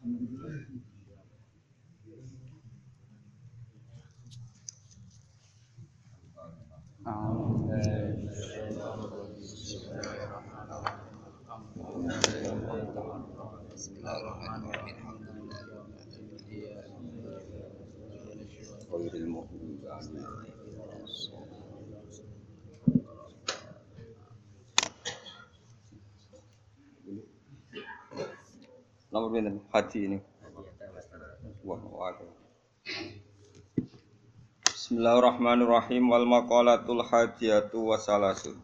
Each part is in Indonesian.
Bismillahirrahmanirrahim. Nomor pinten? Haji ini. Wah, wah. Bismillahirrahmanirrahim wal maqalatul hadiyatu wasalasun.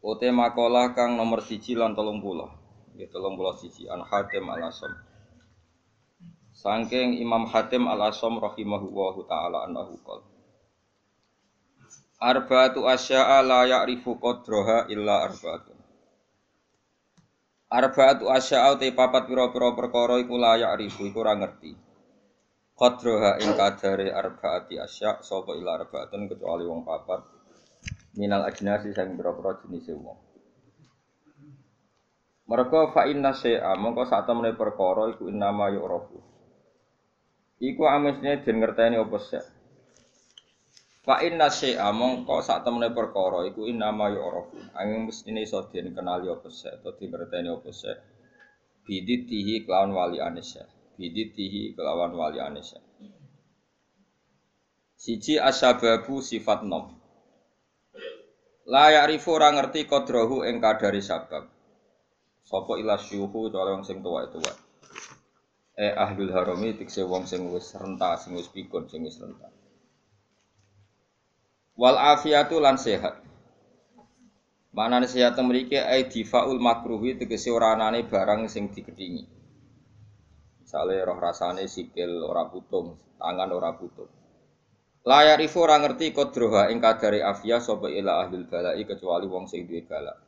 Ote makalah kang nomor siji lan tolong puluh. Ya tolong puluh siji an Hatim al Asom. Sangking Imam Hatim al Asom rahimahullahu taala annahu qol. Arba'atu asya'a la ya'rifu qadraha illa arba'atun. Arba'atu asya'a te papat pira-pira perkara iku la ya'rifu iku ora ngerti. Qadraha ing kadare arba'ati asya' sapa ila arba'atun kecuali wong papat minal ajnasi sing pira-pira jenise wong. Mereka fa inna syai'a mongko sak temene perkara iku innama yu'rafu. Iku amesne den ngerteni apa sek. Fa inna syai'a mongko sak temene perkara iku innama yu'rafu. Angin mestine iso den kenali apa sek utawa dingerteni apa sek. Biditihi kelawan wali anisya. Biditihi kelawan wali anisya. Siji asyababu sifat nom. La ya'rifu ora ngerti kodrahu ing kadari sabab. Sapa ila syuhu cara sing tuwa-tuwa. Eh ahlul harami tikse wong sing wis renta, sing wis pikun, sing wis renta. Wal afiatu lan sehat. Manane sehat mriki ai difaul makruhi tegese ora anane barang sing digedhingi. Misale roh rasane sikil ora putung, tangan ora putung. Layar ifu ora ngerti kodroha ing kadari afia sapa ila ahlul balai kecuali wong sing duwe balak.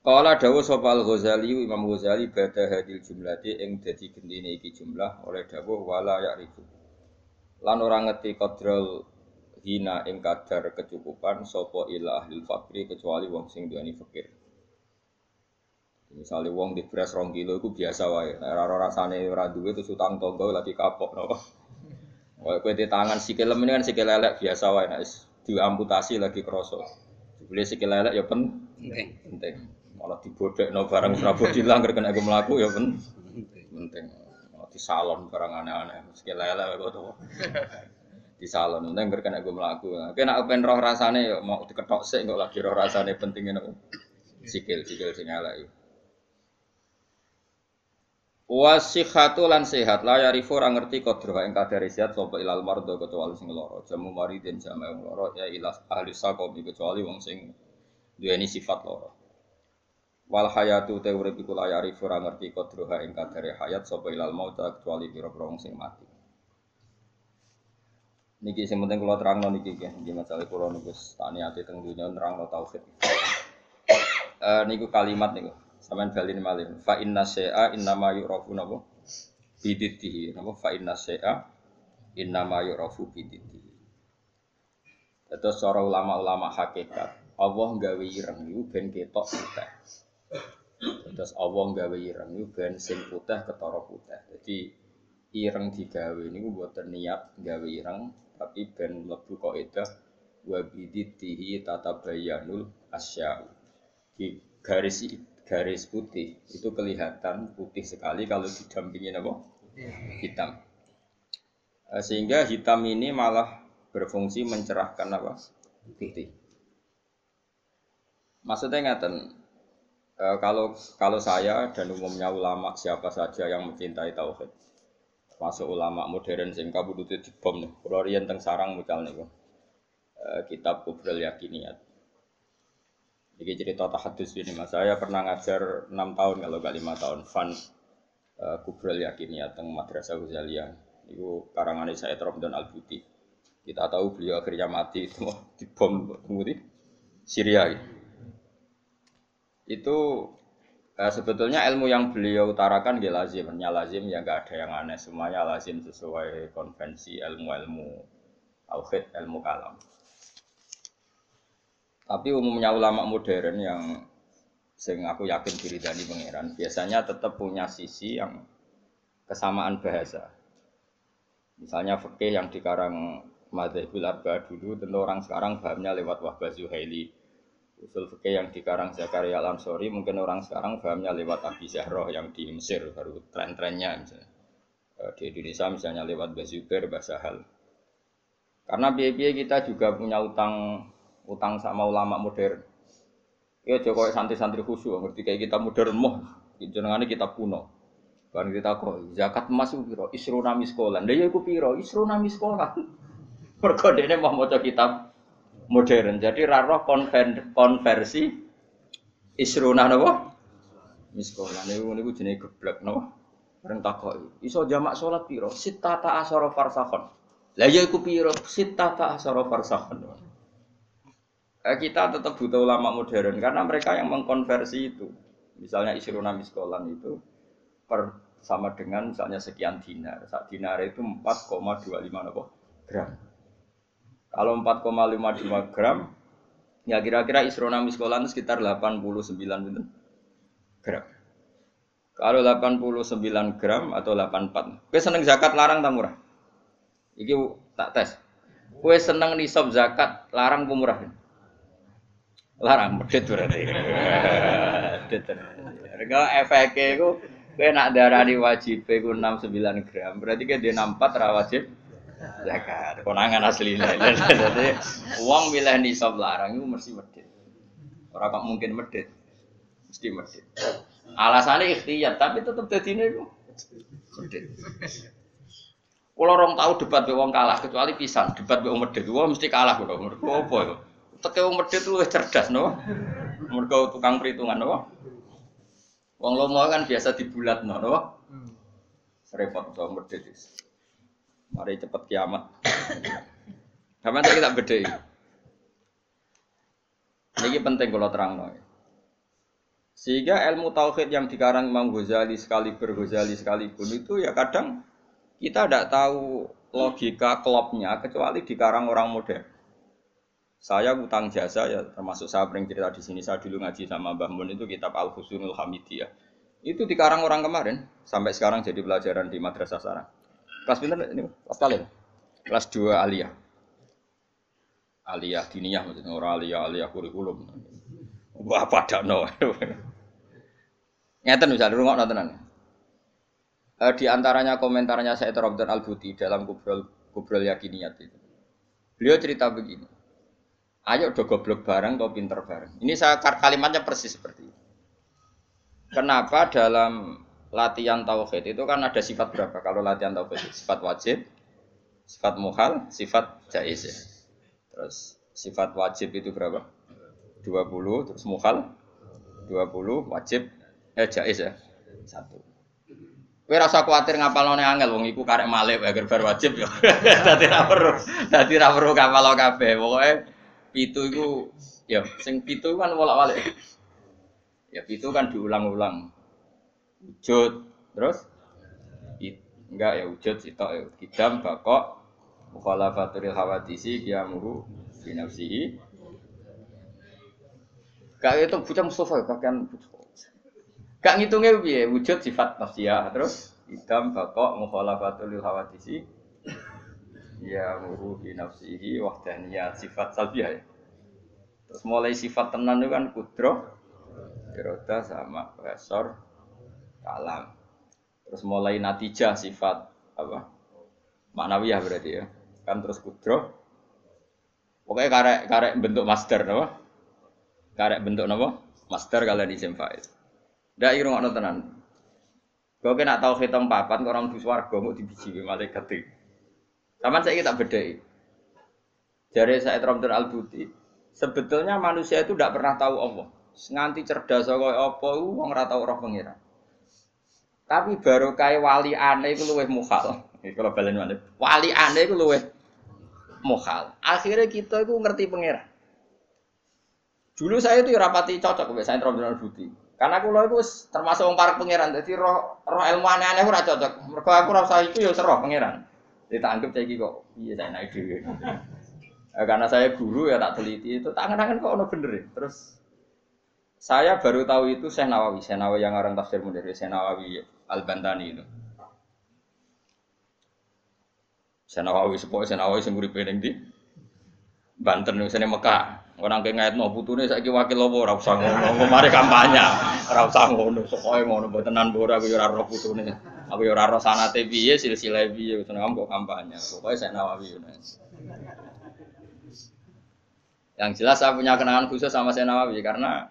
Kala dawuh sapa Al-Ghazali Imam Ghazali bada hadil jumlati ing dadi gendine iki jumlah oleh dawuh wala ya'rifu. Lan ora ngerti kodrol hina ing kadar kecukupan sapa ila ahli fakri kecuali wong sing duweni fakir. Misalnya wong di beras rong kilo itu biasa wae. Nek ora rasane ora duwe terus utang tonggo lagi kapok napa. Kayak kowe di tangan sikil ini kan sikil lelek biasa wae nek diamputasi lagi kroso. Dibeli sikil lelek ya penting. Penting. Malah dibodekno barang serabut hilang kena gue melaku ya pen penting. Di salon barang aneh-aneh. Sikil lelek kok to. Di salon penting kena gue melaku. Kena open roh rasane ya mau diketok sik kok lagi roh rasane pentingnya nopo. Sikil sikil sing elek. Wasihatu lan sehat la yarifu ora ngerti kodro ing kadare sehat sapa ilal mardo kecuali sing lara jamu maridin jamu wong lara ya ila ahli sakom kecuali wong sing duweni sifat lara wal hayatu te urip iku la yarifu ora ngerti kodro ing kadare hayat sapa ilal maut kecuali pira-pira sing mati niki sing penting kula terangno niki nggih masalah kula niku tani ati teng dunya nerangno tauhid eh niku kalimat niku Sampeyan balin malih. Fa inna syai'a innama yu'rafu napa? Biditihi. Napa fa inna syai'a innama yu'rafu biditihi. Terus cara ulama-ulama hakikat, Allah gawe ireng iku ben ketok putih. Terus Allah gawe ireng iku ben sing putih ketara putih. Jadi ireng digawe niku mboten niat gawe ireng, tapi ben mlebu kaidah wa biditihi tatabayyanul asya'u. Di garis garis putih itu kelihatan putih sekali kalau didampingi apa? hitam. Sehingga hitam ini malah berfungsi mencerahkan apa? putih. Maksudnya ngaten, e, kalau kalau saya dan umumnya ulama siapa saja yang mencintai tauhid, masuk ulama modern sing kabudute dibom nih. Kalau riyen teng sarang mucal nih, e, kitab Kubrul Yakiniyat ini cerita tahadus ini mas. Saya pernah ngajar 6 tahun kalau gak 5 tahun. Fan uh, Kubrel yakin ya teng Madrasah Ghazaliyah. Itu karangan saya dan Al Buti. Kita tahu beliau akhirnya mati itu di bom kemudian Syria. Itu uh, sebetulnya ilmu yang beliau utarakan dia lazim, ya lazim ya nggak ada yang aneh semuanya lazim sesuai konvensi ilmu-ilmu tauhid, ilmu kalam. Tapi umumnya ulama modern yang sing aku yakin diri dari pangeran biasanya tetap punya sisi yang kesamaan bahasa. Misalnya fikih yang dikarang Madzhabul Arba dulu tentu orang sekarang pahamnya lewat Wahbah Zuhaili. Usul fikih yang dikarang Zakaria Al-Ansori mungkin orang sekarang pahamnya lewat Abi Zahroh yang di Mesir baru tren-trennya misalnya. Eh, di Indonesia misalnya lewat Bazubair, Basahal. Karena biaya kita juga punya utang utang sama ulama modern. Ya Jokowi santri-santri khusyuk ngerti kayak kita modern moh, jenengane kita kuno. Kan kita kok zakat emas itu piro? Isruna miskolan. Lah ya piro? Isruna miskolan. Mergo dene mau maca kitab modern. Jadi raro konver konversi isruna napa? Miskolan niku niku jenenge geblek napa? Bareng takok. Iso jamak salat piro? Sittata asyara farsakhon. Lah ya iku piro? Sittata asyara farsakhon. Eh, kita tetap butuh ulama modern karena mereka yang mengkonversi itu. Misalnya isruna miskolan itu per sama dengan misalnya sekian dinar. Sak dinar itu 4,25 gram. Kalau 4,55 gram, ya kira-kira isrona miskolan sekitar 89 gram. Kalau 89 gram atau 84. Kue seneng zakat larang tak murah? Iki tak tes. Kue seneng nisab zakat larang murah? Larang medit berarti. Medit. Enggak efeknya itu Kowe nak darani wajib iku 69 gram, berarti kan dia 64 ra wajib zakat. Konangan asline. Jadi uang milih nisab larang itu mesti medit. Ora kok mungkin medit. Mesti medit. Alasannya ikhtiar, tapi tetap dadine iku medit. Kalau orang tahu debat be wong kalah, kecuali pisan debat be wong medit, wong mesti kalah kok. Mergo apa ya? Teke wong medit luwih cerdas no. Mergo tukang perhitungan no. Wong lomo kan biasa dibulat no, no? Hmm. Repot so medit. Mari cepet kiamat. Kapan saya kita beda Ini penting kalau terang no. Sehingga ilmu tauhid yang dikarang Imam Ghazali sekali Ghazali sekalipun itu ya kadang kita tidak tahu logika klopnya kecuali dikarang orang modern. Saya utang jasa ya termasuk saya pernah cerita di sini saya dulu ngaji sama Mbah Mun itu kitab Al Husnul Hamidiyah. Itu dikarang orang kemarin sampai sekarang jadi pelajaran di madrasah sarang. Kelas pinter ini kelas kalian? Kelas 2 aliyah. Aliyah diniyah maksudnya orang aliyah aliyah kurikulum. Wah pada no. Ngeten bisa dulu nggak nontonan. Eh, di antaranya komentarnya saya Robert Al Buti dalam kubrol kubrol yakiniyat itu. Beliau cerita begini. Ayo do goblok bareng atau pinter bareng. Ini saya kalimatnya persis seperti ini. Kenapa dalam latihan tauhid itu kan ada sifat berapa? Kalau latihan tauhid sifat wajib, sifat muhal, sifat jaiz ya. Terus sifat wajib itu berapa? 20, terus muhal 20, wajib eh jaiz ya. Satu. Kowe rasa kuwatir ngapalone angel wong iku karek malih agar bar wajib ya. Dadi ra perlu, dadi ra perlu kapal kabeh. Pokoke pitu itu ya sing pitu kan bolak-balik. Ya pitu kan diulang-ulang. Wujud, terus? Enggak ya wujud sitok ya. Kidam bakok mukhalafatul hawadisi kiamuhu fi nafsihi. Kayak itu bujang Mustafa pakaian Gak ngitungnya piye? Wujud sifat nafsiyah. Terus? Idam bakok mukhalafatul hawadisi ya muru fi nafsihi wahdaniyat sifat salbiah ya. Terus mulai sifat tenan itu kan kudro, iroda sama besor, kalam. Terus mulai natijah sifat apa? Maknawiyah berarti ya. Kan terus kudro. Pokoknya karek karek bentuk master no? Karek bentuk no? Master kalian di faid. Ndak irung ngono tenan. Kau kena tahu hitam papan orang di swarga mau dibiji malaikat itu. Taman saya kita bedai. Dari saya Abdul Al Buti, sebetulnya manusia itu tidak pernah tahu Allah. Nganti cerdas kok apa wong ora tau roh pengira. Tapi baru kayak wali aneh itu luweh mukhal. Kalau balen mana? Wali aneh itu luweh mukhal. Akhirnya kita itu ngerti pengira. Dulu saya itu ya rapati cocok Abdul Al Buti. Karena aku itu termasuk orang para pangeran, jadi roh roh ilmu aneh-aneh ora cocok. Mereka aku rasa itu ya seroh pangeran. Tak anggap saya kok, iya saya naik dulu. Eh, karena saya guru ya tak teliti itu tangan-tangan kok ono bener ya. Terus Saya baru tahu itu Syekh Nawawi, Syekh Nawawi yang orang tafsir munir, Syekh Nawawi Al-Bantani itu. Syekh Nawawi sepoi Syekh Nawawi sing uripe di Banten ning sene Mekah. Orang kayak ngait mau putune saiki wakil apa ora usah ngono, mari kampanye. Ora usah ngono, pokoke ngono mbotenan mbora aku ya ora roh putune. Aku ya ora roh sanate piye, silsilah piye, seneng kok kampanye. Pokoke Syekh Nawawi. Yang jelas saya punya kenangan khusus sama Syekh Nawawi karena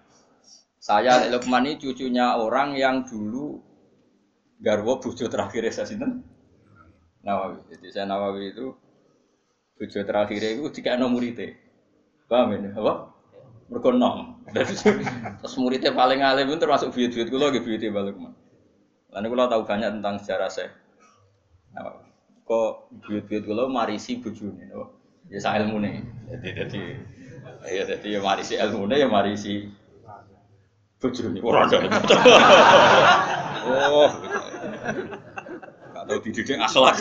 saya Lukman ini cucunya orang yang dulu garwo bojo terakhir saya sinten Nawawi. Jadi saya Nawawi itu bojo terakhir itu jika nomor itu. Paham ini? Apa? Mergo Terus muridnya paling alim pun termasuk buyut-buyut kula nggih buyute balik. Lan kula tahu banyak tentang sejarah saya. Nah, kok buyut-buyut kula marisi bojone? Ya sak ilmune. Jadi jadi ya jadi ya marisi ilmune ya marisi bojone ora ada. Oh. Gak tahu dididik akhlak.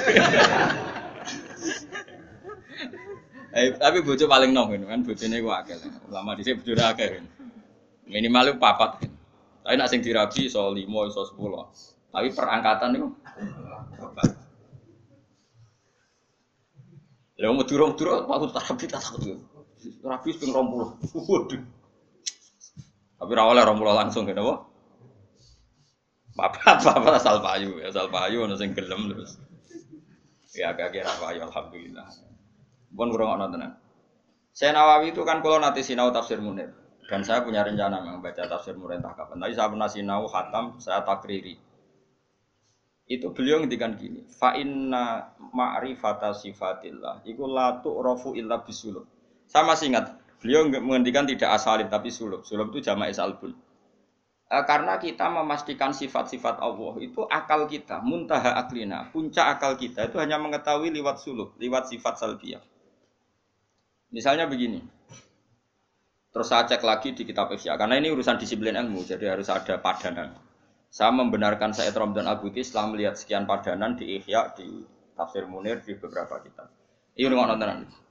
Eh, tapi bojo paling nom kan bojone ku akeh. Ulama dhisik bojone akeh. Minimal papat. Tapi nak sing dirabi iso 5 iso 10. Tapi perangkatan niku papat. Mau durung-durung aku terapi tak takut. Terapi ping 20. Waduh. Tapi ra oleh 20 langsung kan apa? Papat, papat asal payu, asal payu ono sing gelem terus. Ya kagak ra payu alhamdulillah. Pun kurang ono tenan. Saya Nawawi itu kan kalau nanti sinau tafsir Munir dan saya punya rencana membaca tafsir Munir entah kapan. Tapi saya pernah sinau khatam, saya takriri. Itu beliau ngendikan gini, fa inna ma'rifata sifatillah iku la tu'rafu illa bisulub. Saya masih ingat, beliau menghentikan tidak asalin tapi sulub. Sulub itu jama'i salbun. E, karena kita memastikan sifat-sifat Allah itu akal kita, muntaha aklina, puncak akal kita itu hanya mengetahui lewat sulub, lewat sifat salbiyah. Misalnya begini. Terus saya cek lagi di kitab Ihya karena ini urusan disiplin ilmu, jadi harus ada padanan. Saya membenarkan Said Ramdan Abuti setelah melihat sekian padanan di Ihya, di Tafsir Munir, di beberapa kitab. Ini rumah nontonan.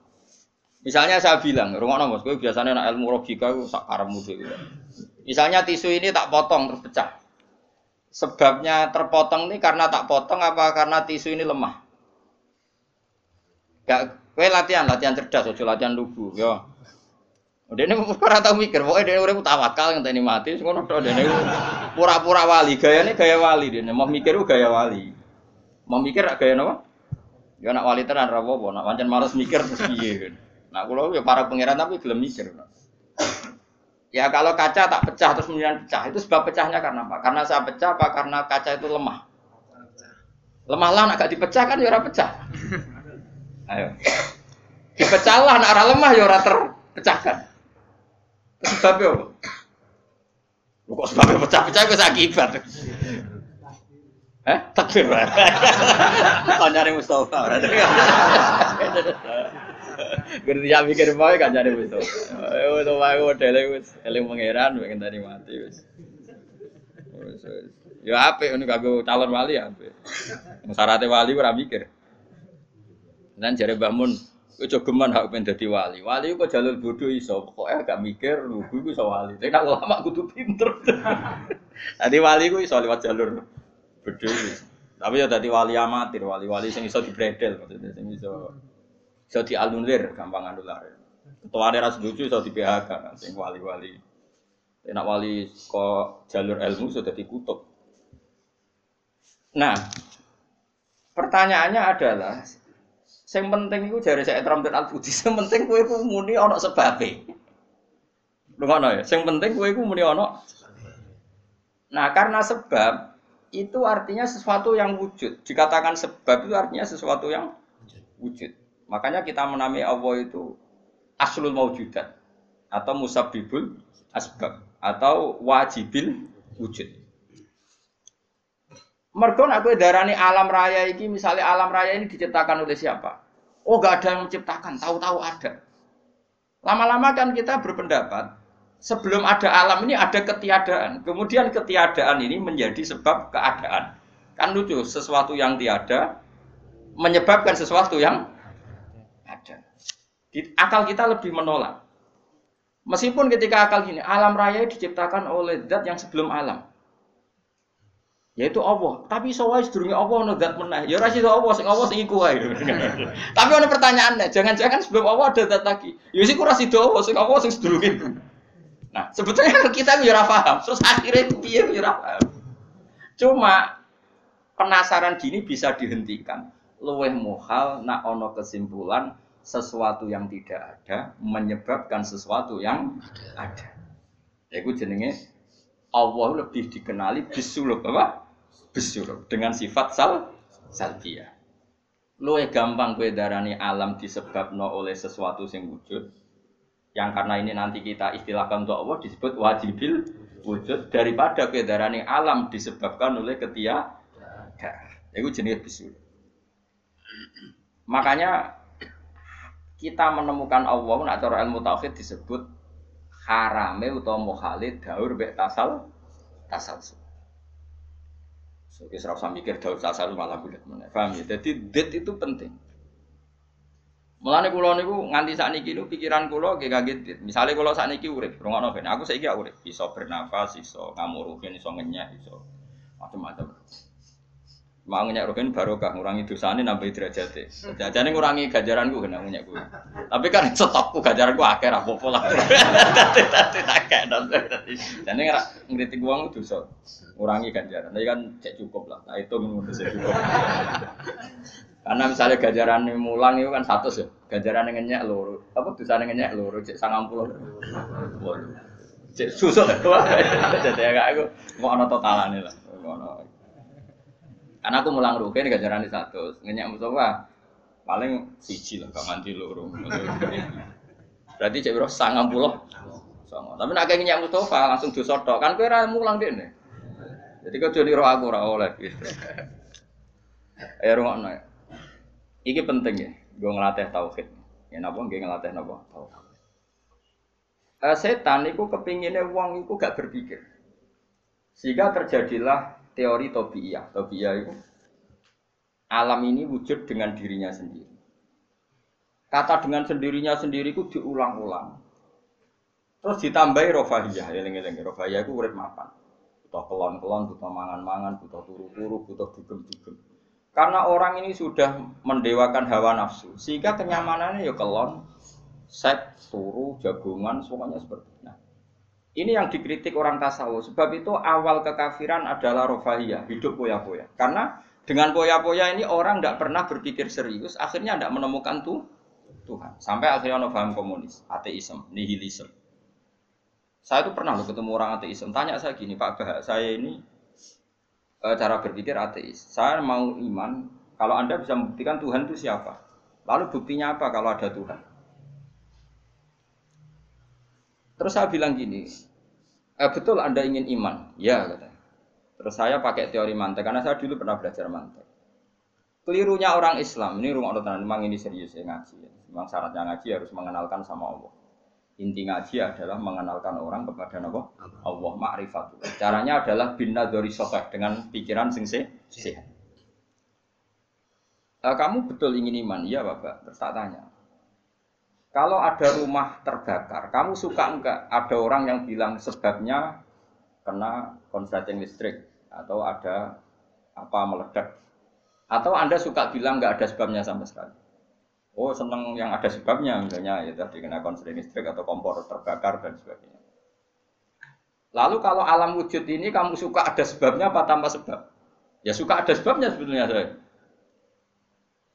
Misalnya saya bilang, rumah nonton, gue biasanya nak ilmu logika itu sak karam gitu. Misalnya tisu ini tak potong terus pecah. Sebabnya terpotong ini karena tak potong apa karena tisu ini lemah? Gak Kowe latihan, latihan cerdas, ojo latihan lugu, yo. Dene ora tau mikir, pokoke dene urip tawakal ngenteni mati, ngono tok dene pura-pura wali, gayane gaya wali dene, mau mikir gaya wali. Mau mikir gaya napa? Ya nak wali tenan apa-apa, nak pancen males mikir terus piye. Nah, kula ya para pangeran tapi gelem mikir. Ya kalau kaca tak pecah terus kemudian pecah, itu sebab pecahnya karena apa? Karena saya pecah apa karena kaca itu lemah? Lemah lah, agak dipecah kan ya pecah. Ayo. Dipecahlah arah lemah ya ora terpecahkan. Sebabnya apa? Kok sebabnya pecah-pecah wis akibat. Eh, takbir. Nyari Mustafa. Gerti ya mikir bae kan nyari Mustafa. Ayo to wae modele wis eling pangeran pengen tadi mati wis. Ya apik ngono kanggo calon wali apik. Syaratnya wali ora mikir. Dan jare Mbah Mun, kowe geman hak pengen dadi wali. Wali kok jalur bodoh iso, pokoke agak mikir lugu iku iso wali. Tapi nek ulama kudu pinter. Dadi wali ku iso lewat jalur bodoh. Tapi ya dadi wali amatir, wali-wali sing iso dibredel maksudnya sing iso iso dianulir gampang anular. Ketua ra setuju iso di PHK sing wali-wali. Enak wali kok jalur ilmu sudah dikutuk. Nah, pertanyaannya adalah Sing penting iku jare saya Trump dan Al Budi, sing penting kowe iku muni ana sebabe. Lho ngono ya, sing penting iku muni. Nah, karena sebab itu artinya sesuatu yang wujud. Dikatakan sebab itu artinya sesuatu yang wujud. Makanya kita menamai Allah itu aslul maujudat atau musabibul asbab atau wajibil wujud. Mergon aku darani alam raya ini, misalnya alam raya ini diciptakan oleh siapa? Oh gak ada yang menciptakan, tahu-tahu ada. Lama-lama kan kita berpendapat, sebelum ada alam ini ada ketiadaan. Kemudian ketiadaan ini menjadi sebab keadaan. Kan lucu, sesuatu yang tiada menyebabkan sesuatu yang. Akal kita lebih menolak. Meskipun ketika akal gini, alam raya diciptakan oleh zat yang sebelum alam. Yaitu Allah. Tapi soal sedurunge Allah ono zat meneh. Ya ora sida Allah sing Allah sing iku wae. Tapi ono pertanyaannya, jangan-jangan sebelum Allah ada zat lagi. Ya sik ora sida Allah sing Allah sing sedurunge itu. Nah, sebetulnya kita ya ora paham. Terus akhirnya piye ya ora paham. Cuma penasaran gini bisa dihentikan. Luweh muhal nak ono kesimpulan sesuatu yang tidak ada menyebabkan sesuatu yang ada. Itu jenenge Allah lebih dikenali bisuluk apa? bisyur dengan sifat sal salbiyah. Luwe gampang kue darani alam disebabno oleh sesuatu sing wujud. Yang karena ini nanti kita istilahkan untuk Allah disebut wajibil wujud daripada kue darani alam disebabkan oleh ketia Itu jenis bisyur. Makanya kita menemukan Allah nak cara ilmu tauhid disebut harame utawa muhalid daur bek tasal tasal. Oke, serap usah mikir daun sasar malah bulat mana. Paham ya? Jadi det itu penting. Mulane kula niku nganti sakniki niku pikiran kula kaget dit. Misale kula sakniki urip, rungokno ben aku saiki urip, iso bernafas, iso ngamuruhin, iso ngenyek, iso macam-macam. Mau ngenyek rugen barokah ngurangi dosane nambah derajate. Jajane ngurangi ganjaranku kena ngenyek kuwi. Tapi kan stokku ganjaranku akeh ra apa-apa lah. Dadi tak kek Jane ora ngritik wong dosa. Ngurangi ganjaran. Tapi kan cek cukup lah. Nah itu menurut saya cukup. Karena misalnya ganjaran mulang itu kan satu ya. Ganjaran yang ngenyek loro. Apa dosane ngenyek loro cek 90. Cek susuk. Jadi aku mau ana totalane lah. Karena aku mulang rugen ganjaran di satu, ngenyak Mustafa paling siji lah, gak nganti loro. Berarti cek sangat puluh. Tapi nak kayak ngenyak Mustafa langsung disotok, kan kue mulang deh nih. Jadi kau jadi roh aku roh oleh gitu. Ya nih. Iki penting ya, gue ngelatih tauhid. Ya napa gue ngelatih napa tauhid. Uh, setan itu kepinginnya uang itu gak berpikir. Sehingga terjadilah teori tobiyah. Tobiyah itu alam ini wujud dengan dirinya sendiri. Kata dengan sendirinya sendiri itu diulang-ulang. Terus ditambahi rofahiyah, eling-eling rofahiyah itu urip mapan. Butuh kelon-kelon, butuh mangan-mangan, butuh turu-turu, butuh dugem-dugem. Karena orang ini sudah mendewakan hawa nafsu, sehingga kenyamanannya ya kelon, seks, turu, jagungan, semuanya seperti itu. Nah, ini yang dikritik orang tasawuf. Sebab itu awal kekafiran adalah rofahiyah, hidup poya-poya. Karena dengan poya-poya ini orang tidak pernah berpikir serius, akhirnya tidak menemukan tuh Tuhan. Sampai akhirnya paham komunis, ateisme, nihilisme. Saya itu pernah loh ketemu orang ateisme. Tanya saya gini, Pak Bah, saya ini e, cara berpikir ateis. Saya mau iman, kalau Anda bisa membuktikan Tuhan itu siapa? Lalu buktinya apa kalau ada Tuhan? Terus saya bilang gini, eh, betul Anda ingin iman? Ya, katanya. Terus saya pakai teori mantek, karena saya dulu pernah belajar mantek. Kelirunya orang Islam, ini rumah Allah memang ini serius ya ngaji. Ya. Memang syaratnya ngaji harus mengenalkan sama Allah. Inti ngaji adalah mengenalkan orang kepada Allah, Allah ma'rifat. Caranya adalah bina dari sokeh dengan pikiran sing sehat. Eh, kamu betul ingin iman? Iya Bapak. Terus tak tanya, kalau ada rumah terbakar, kamu suka enggak ada orang yang bilang sebabnya kena konsleting listrik atau ada apa meledak? Atau Anda suka bilang enggak ada sebabnya sama sekali? Oh seneng yang ada sebabnya misalnya ya tadi kena konsleting listrik atau kompor terbakar dan sebagainya. Lalu kalau alam wujud ini kamu suka ada sebabnya apa tanpa sebab? Ya suka ada sebabnya sebetulnya saya.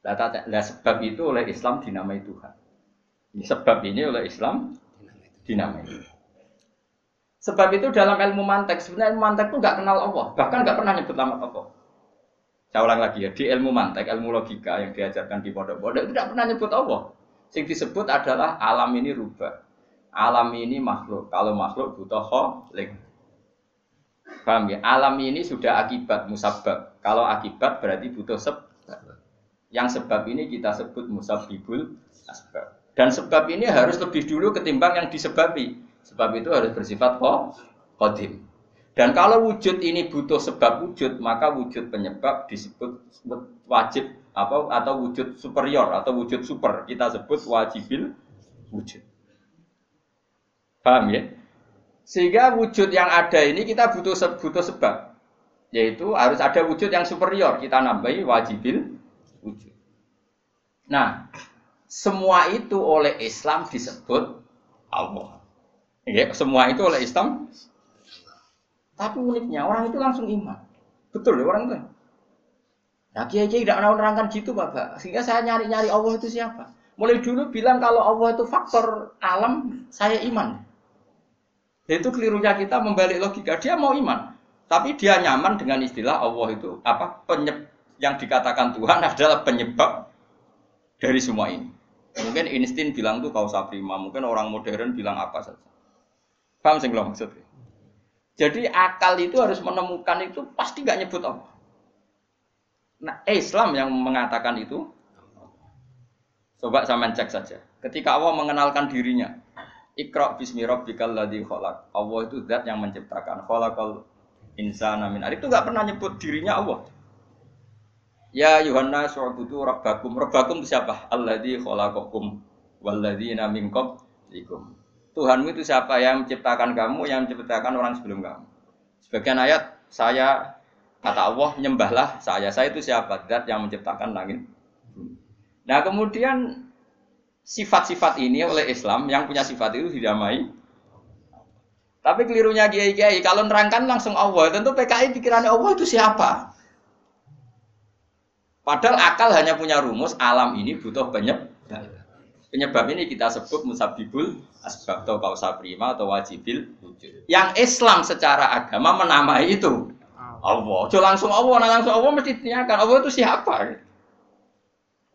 Nah, sebab itu oleh Islam dinamai Tuhan. Sebab ini oleh Islam dinamai. Sebab itu dalam ilmu mantek, sebenarnya ilmu mantek itu nggak kenal Allah, bahkan nggak pernah nyebut nama Allah. Saya ulang lagi ya, di ilmu mantek, ilmu logika yang diajarkan di pondok-pondok itu tidak pernah nyebut Allah. Yang disebut adalah alam ini rubah. Alam ini makhluk. Kalau makhluk butuh kholik. Paham ya? Alam ini sudah akibat musabab. Kalau akibat berarti butuh sebab. Yang sebab ini kita sebut musabibul asbab. Dan sebab ini harus lebih dulu ketimbang yang disebabi. Sebab itu harus bersifat kodim. Dan kalau wujud ini butuh sebab wujud, maka wujud penyebab disebut wajib apa atau wujud superior atau wujud super. Kita sebut wajibil wujud. Paham ya? Sehingga wujud yang ada ini kita butuh butuh sebab. Yaitu harus ada wujud yang superior. Kita nambahi wajibil wujud. Nah, semua itu oleh Islam disebut Allah. Ya, semua itu oleh Islam. Tapi uniknya orang itu langsung iman. Betul ya orang itu. Nah, kiai kiai tidak mau nerangkan gitu, Bapak. Sehingga saya nyari-nyari Allah itu siapa. Mulai dulu bilang kalau Allah itu faktor alam, saya iman. Itu kelirunya kita membalik logika. Dia mau iman, tapi dia nyaman dengan istilah Allah itu apa penyeb yang dikatakan Tuhan adalah penyebab dari semua ini. Mungkin instin bilang tuh kausa prima, mungkin orang modern bilang apa saja. Paham sih maksudnya? Jadi akal itu harus menemukan itu pasti gak nyebut Allah. Nah, Islam yang mengatakan itu, coba sama cek saja. Ketika Allah mengenalkan dirinya, Iqra bismi rabbikal ladzi khalaq. Allah itu zat yang menciptakan. Khalaqal insana min Itu enggak pernah nyebut dirinya Allah. Ya Yohanna su'budu rabbakum. Rabbakum siapa? Alladzi khalaqakum walladzina min qablikum. Tuhanmu itu siapa yang menciptakan kamu, yang menciptakan orang sebelum kamu. Sebagian ayat saya kata Allah nyembahlah saya. Saya itu siapa? Zat yang menciptakan langit. Nah kemudian sifat-sifat ini oleh Islam yang punya sifat itu didamai. Tapi kelirunya kiai-kiai kalau nerangkan langsung Allah, tentu PKI pikirannya Allah itu siapa? Padahal akal hanya punya rumus alam ini butuh penyebab. Penyebab ini kita sebut musabibul asbab atau kausa prima atau wajibil Yang Islam secara agama menamai itu Allah. Coba langsung Allah, nah langsung Allah mesti ditanyakan Allah itu siapa?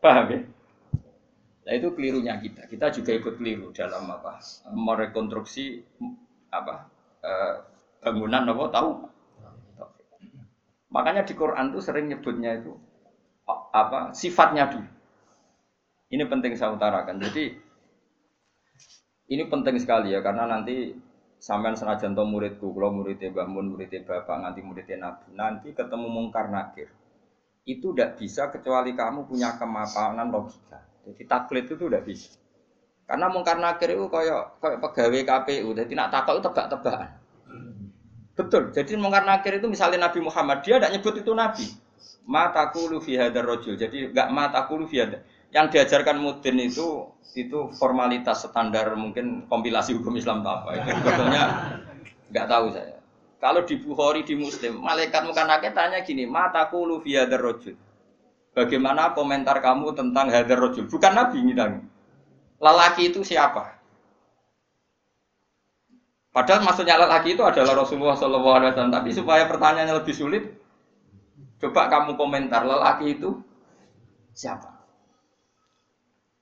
Paham ya? Nah itu kelirunya kita. Kita juga ikut keliru dalam apa? Merekonstruksi apa? Eh, bangunan apa tahu? Makanya di Quran tuh sering nyebutnya itu apa? Sifatnya dulu. Ini penting saya utarakan. Jadi ini penting sekali ya karena nanti sampean senajan to muridku, kalau muridnya Mbah Mun, muridnya Bapak, nanti muridnya Nabi, nanti ketemu mungkar nakir. Itu tidak bisa kecuali kamu punya kemapanan logika. Jadi taklid itu udah bisa. Karena mungkar nakir itu kayak kayak pegawai KPU. Jadi nak takut itu tebak-tebakan. Betul. Jadi mungkar nakir itu misalnya Nabi Muhammad dia tidak nyebut itu Nabi. Matakulu fi hadar rojul. Jadi nggak matakulu fi hadar. Yang diajarkan mudin itu itu formalitas standar mungkin kompilasi hukum Islam apa itu sebetulnya nggak tahu saya. Kalau di Bukhari di Muslim, malaikat mungkar nakir tanya gini, matakulu fi hadar rojul. Bagaimana komentar kamu tentang hadar rojul? Bukan Nabi ngidang. Lelaki itu siapa? Padahal maksudnya lelaki itu adalah Rasulullah SAW. Tapi supaya pertanyaannya lebih sulit, coba kamu komentar lelaki itu siapa?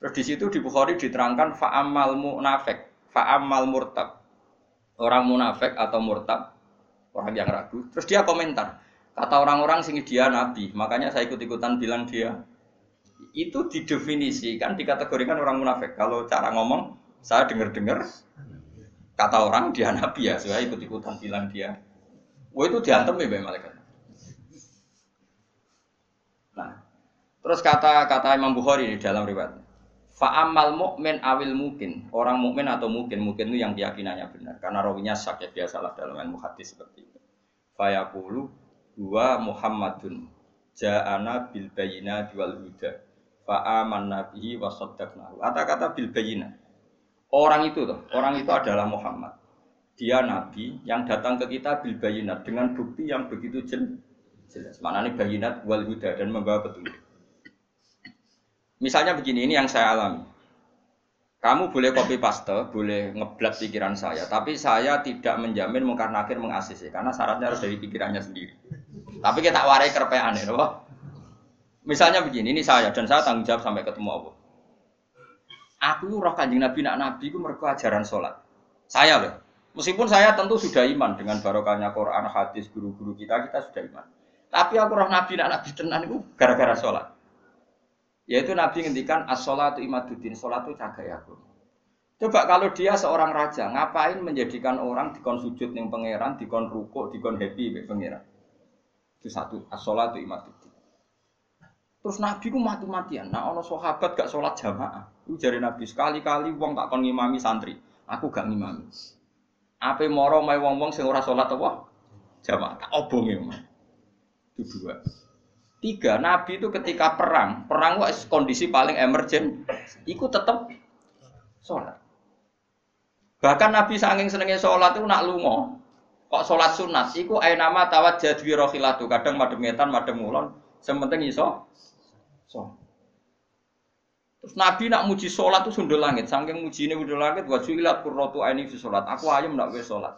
Terus di situ di Bukhari diterangkan fa'amal munafik, fa'amal murtab. Orang munafik atau murtab, orang yang ragu. Terus dia komentar, Kata orang-orang sini dia nabi, makanya saya ikut-ikutan bilang dia. Itu didefinisikan, dikategorikan orang munafik. Kalau cara ngomong, saya dengar-dengar kata orang dia nabi ya, saya ikut-ikutan bilang dia. Wah itu diantem ya malaikat. Nah, terus kata kata Imam Bukhari di dalam riwayat. Fa'amal mukmin awil mungkin orang mukmin atau mungkin mungkin itu yang keyakinannya benar karena rawinya sakit ya biasalah dalam ilmu hadis seperti itu. Fayaqulu Dua Muhammadun ja'ana bil bayina wal huda fa amanna bihi wa saddaqnahu. Kata-kata bil bayina. Orang itu tuh, orang itu adalah Muhammad. Dia nabi yang datang ke kita bil bayinat dengan bukti yang begitu jelas. Mana nih bayinat wal huda dan membawa petunjuk. Misalnya begini, ini yang saya alami. Kamu boleh copy paste, boleh ngeblat pikiran saya, tapi saya tidak menjamin mungkar nakir mengasisi, karena syaratnya harus dari pikirannya sendiri. Tapi kita warai kerpean ya, Misalnya begini, ini saya dan saya tanggung jawab sampai ketemu Allah. Aku roh kanjeng Nabi nak Nabi itu mereka ajaran sholat. Saya loh. Meskipun saya tentu sudah iman dengan barokahnya Quran, hadis, guru-guru kita, kita sudah iman. Tapi aku roh Nabi nak Nabi tenan gara-gara sholat. Yaitu Nabi ngendikan as-sholatu imaduddin, sholat itu cagai aku. Coba kalau dia seorang raja, ngapain menjadikan orang dikon sujud ning pangeran, dikon ruko, dikon happy be pangeran? Itu satu, as-sholatu imaduddin. Terus Nabi ku mati-matian. Nah, ono sahabat gak sholat jamaah. Itu Nabi sekali-kali wong tak kon ngimami santri. Aku gak ngimami. Apa moro mai wong-wong sing ora salat apa? Jamaah. Tak obonge. Itu dua. Tiga, Nabi itu ketika perang, perang itu kondisi paling emergen, itu tetap sholat. Bahkan Nabi saking senengnya sholat itu nak lungo, kok sholat sunat, itu ay nama tawat jadwi rohilatu, kadang madem ngetan, madem mulon, sementing iso sholat. Terus Nabi nak muji sholat itu sundul langit, saking muji ini sundul langit, wajulat kurrotu ini fi sholat, aku ayam nak sholat.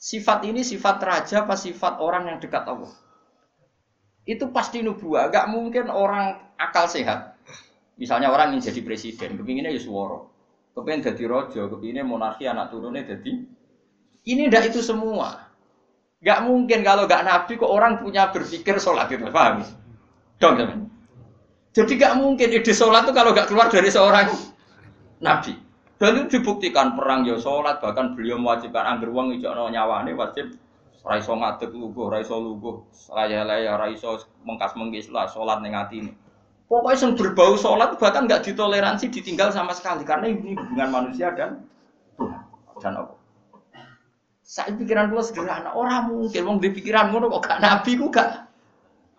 Sifat ini sifat raja apa sifat orang yang dekat Allah? Itu pasti nubuah. Gak mungkin orang akal sehat. Misalnya orang ingin jadi presiden, kepinginnya ya suara. Kepingin jadi rojo, kepinginnya monarki anak turunnya jadi. Ini ndak itu semua. Gak mungkin kalau gak nabi kok orang punya berpikir sholat itu, paham? Dong teman. Jadi gak mungkin ide sholat itu kalau gak keluar dari seorang nabi. Dan itu dibuktikan perang ya sholat, bahkan beliau mewajibkan angger uang itu nyawane wajib Raiso ngadeg luguh, raiso luguh, laya-laya, raiso mengkas-mengkis lah, sholat ning ini. Pokoknya yang berbau sholat bahkan nggak ditoleransi ditinggal sama sekali karena ini hubungan manusia dan Tuhan dan Allah. Saya pikiran gue sederhana, orang mungkin mau di pikiran gue kok gak nabi gue gak.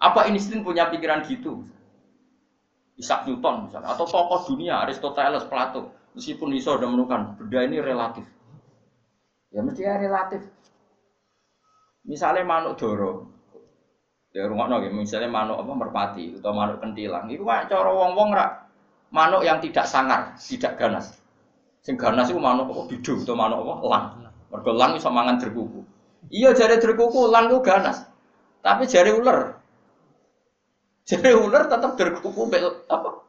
Apa Einstein punya pikiran gitu? Isaac Newton misalnya, atau tokoh dunia Aristoteles, Plato, meskipun iso sudah menemukan benda ini relatif. Ya mesti ya relatif. Misalnya manuk doro, ya rumah nol, misalnya manuk apa merpati atau manuk kentilang, itu kan cara wong-wong rak manuk yang tidak sangar, tidak ganas. Sing ganas itu manuk apa bidu atau manuk apa lang. Mergo lang iso mangan derkuku. Iya jari derkuku lang itu ganas. Tapi jari ular. Jari ular tetap derkuku bel apa?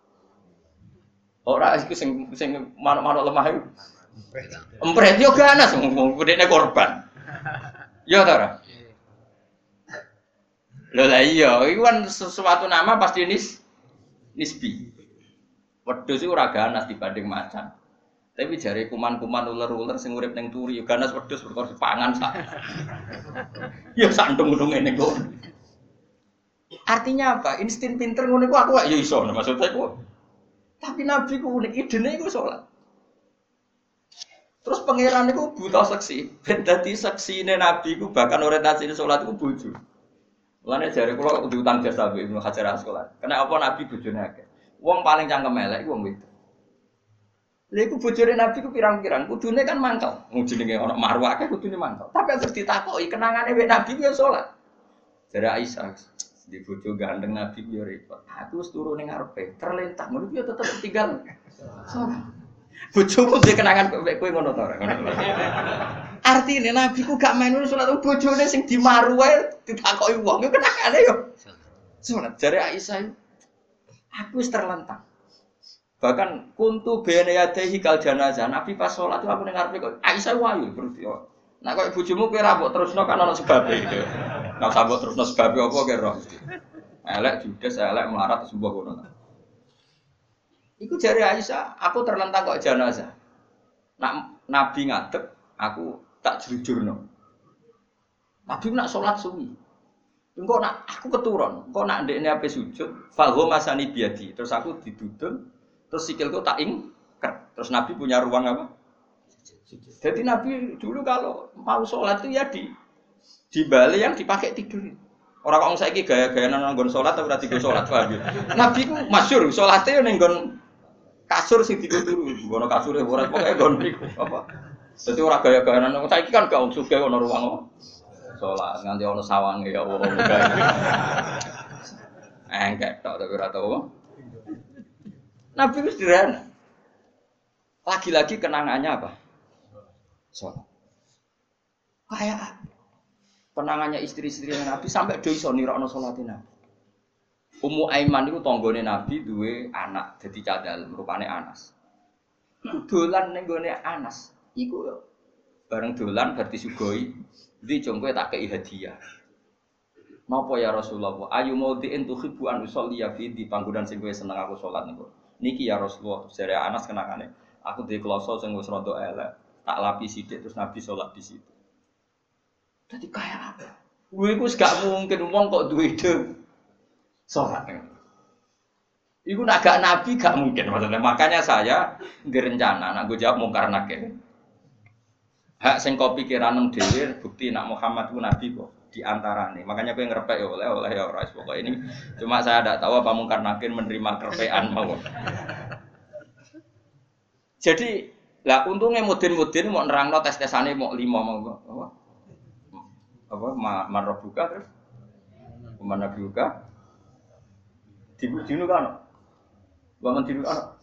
Ora iku sing sing manuk-manuk lemah itu. Empret yo ganas wong gedene korban. Ya ta Lho lah iya, itu kan sesuatu nama pasti nis nisbi. Wedhus iku ora ganas dibanding macan. Tapi jari kuman-kuman ular-ular sing urip ning turi yo ganas wedhus perkara pangan sak. ya santung-untung ngene kok. Artinya apa? Insting pinter ngono iku aku ya iso maksudnya kok. Tapi nabi ku unik idene iku salat. Terus pangeran itu buta seksi. Ben dadi seksine nabi ku bahkan orientasi salat iku bojo. Mulane jare kula diutang jasa Bu Ibnu Hajar Asqalani. Karena apa Nabi bojone akeh. Wong paling cangkem elek wong wedok. Lha iku bojone Nabi ku pirang-pirang, kudune kan mangkel. Wong jenenge ana marwah akeh kudune mangkel. Tapi terus ditakoki kenangane wek Nabi ku ya salat. Jare Aisyah di bojo gandeng Nabi ku ya repot. Aku wis turu ning ngarepe, terlentang ngono ku ya tetep tinggal. Bojomu duwe kenangan kowe ngono to ora? Artine nabi ku gak main salat bojone sing dimaru wae ditakoki wong yo kenakane yo. Salat jare Aisyah aku terlentang. Bahkan kuntu bene yadehi kal janazah. Nabi pas salat aku ning ngarepe kok Aisyah wayu berarti yo. Nah kok bojomu kowe ra mbok terusno kan ana sebabe gitu. Nah sambut terusno sebabe apa roh. Elek judes, elek melarat sebuah ngono. Iku jari Aisyah, aku terlentang kok jenazah. Nak Nabi ngadep, aku tak jujur Nabi nak sholat suwi. Engkau nak aku keturun, engkau nak ndekne ape sujud, falho masani biadi. Terus aku didudul, terus sikilku tak ingker. Terus Nabi punya ruang apa? Jadi Nabi dulu kalau mau sholat itu ya di di balik yang dipakai tidur. Orang kok saya gaya-gaya nonggon sholat tapi tidak sholat paham ya? Nabi ku masyur sholatnya nenggon kasur sing dituturu. Ngono kasure ora pokoke nggon niku apa. Dadi ora gaya-gaya nang saiki kan gak sugih ono ruang salat nganti ono sawange ya Allah. Engkek tok tapi ora tau. Nabi wis sederhana. Lagi-lagi kenangannya apa? Sholat. Kayak kenangannya istri-istri Nabi sampai do iso nirakno salate Nabi. Ummu Aiman itu tonggone Nabi duwe anak jadi cadal merupane Anas. Dolan ning gone Anas iku bareng dolan berarti sugoi di jongkoe tak kei hadiah. Napa ya Rasulullah? Ayu mau diin tuhibbu an usolli ya fi di panggonan sing kowe seneng aku salat niku. Niki ya Rasulullah, jare Anas kenangane. Aku di kloso sing wis rada elek, tak lapi sithik terus Nabi salat di situ. Jadi kayak apa? Gue iku gak mungkin wong kok duwe ide sholat. Iku nak gak nabi gak mungkin maksudnya. Makanya saya direncana, nak gue jawab mungkar nakir. Hak sing kau pikiran dhewe bukti nak Muhammad ku nabi kok di nih. Makanya gue ngerepek ya oleh oleh ya orang pokok ini. Cuma saya tidak tahu apa mungkar nakin menerima kerepean mau. Jadi lah untungnya mudin-mudin mau nerangno tes tesane mau lima mau apa? Apa ma buka terus? Mana buka? Dibu dinu kan? Bangun dinu kan?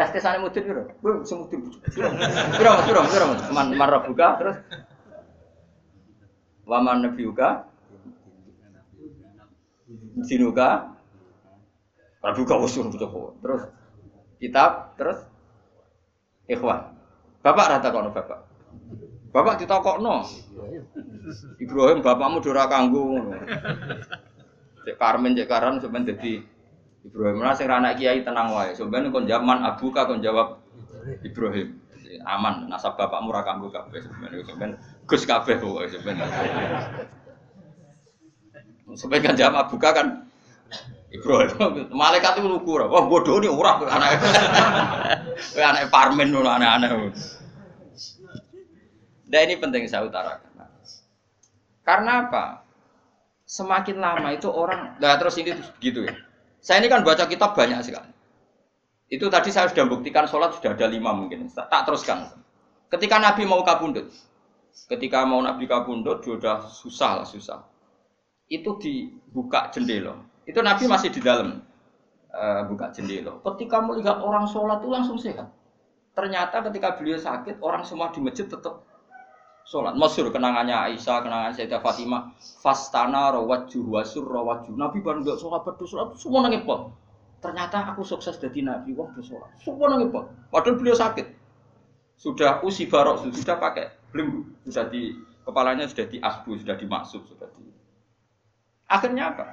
Tes tesane mudin kira? Bu sing mudin. Kira kira kira kira man buka terus Waman nabiuka Dinuka Rabuka usul Terus kitab terus Ikhwan. Bapak rata kono bapak. Bapak no. Ibrahim bapakmu dora kanggo Cek Karmen cek Karan sampean dadi Ibrahim. Lah sing anak kiai tenang wae. Sampeyan kon zaman abuka kon jawab Ibrahim. Aman, nasab bapakmu ra kanggo kabeh sampeyan. Gus kabeh pokoke sampeyan. Sampeyan kan jawab abuka kan Ibrahim, malaikat itu lugu Wah bodoh nih ora anak. Kowe anak parmen ngono aneh-aneh. Nah ini penting saya utarakan. Karena apa? Semakin lama itu orang, nah terus ini gitu ya. Saya ini kan baca kitab banyak sekali. Itu tadi saya sudah buktikan sholat sudah ada lima mungkin. Tak teruskan. Ketika Nabi mau kabundut, ketika mau Nabi kabundut, sudah susah lah susah. Itu dibuka jendela itu Nabi masih di dalam uh, buka jendela. Ketika melihat orang sholat itu langsung sehat. Ternyata ketika beliau sakit, orang semua di masjid tetap sholat. Masyur kenangannya Aisyah, kenangan Sayyidah Fatimah. Fastana rawajuh wasur rawajuh. Nabi baru nggak sholat sholat semua nangis pot. Ternyata aku sukses jadi Nabi, wah bersolat. Semua nangis pot. Padahal beliau sakit. Sudah usi barok, sudah pakai belenggu, sudah di kepalanya sudah di asbu, sudah dimaksud, sudah di. Akhirnya apa?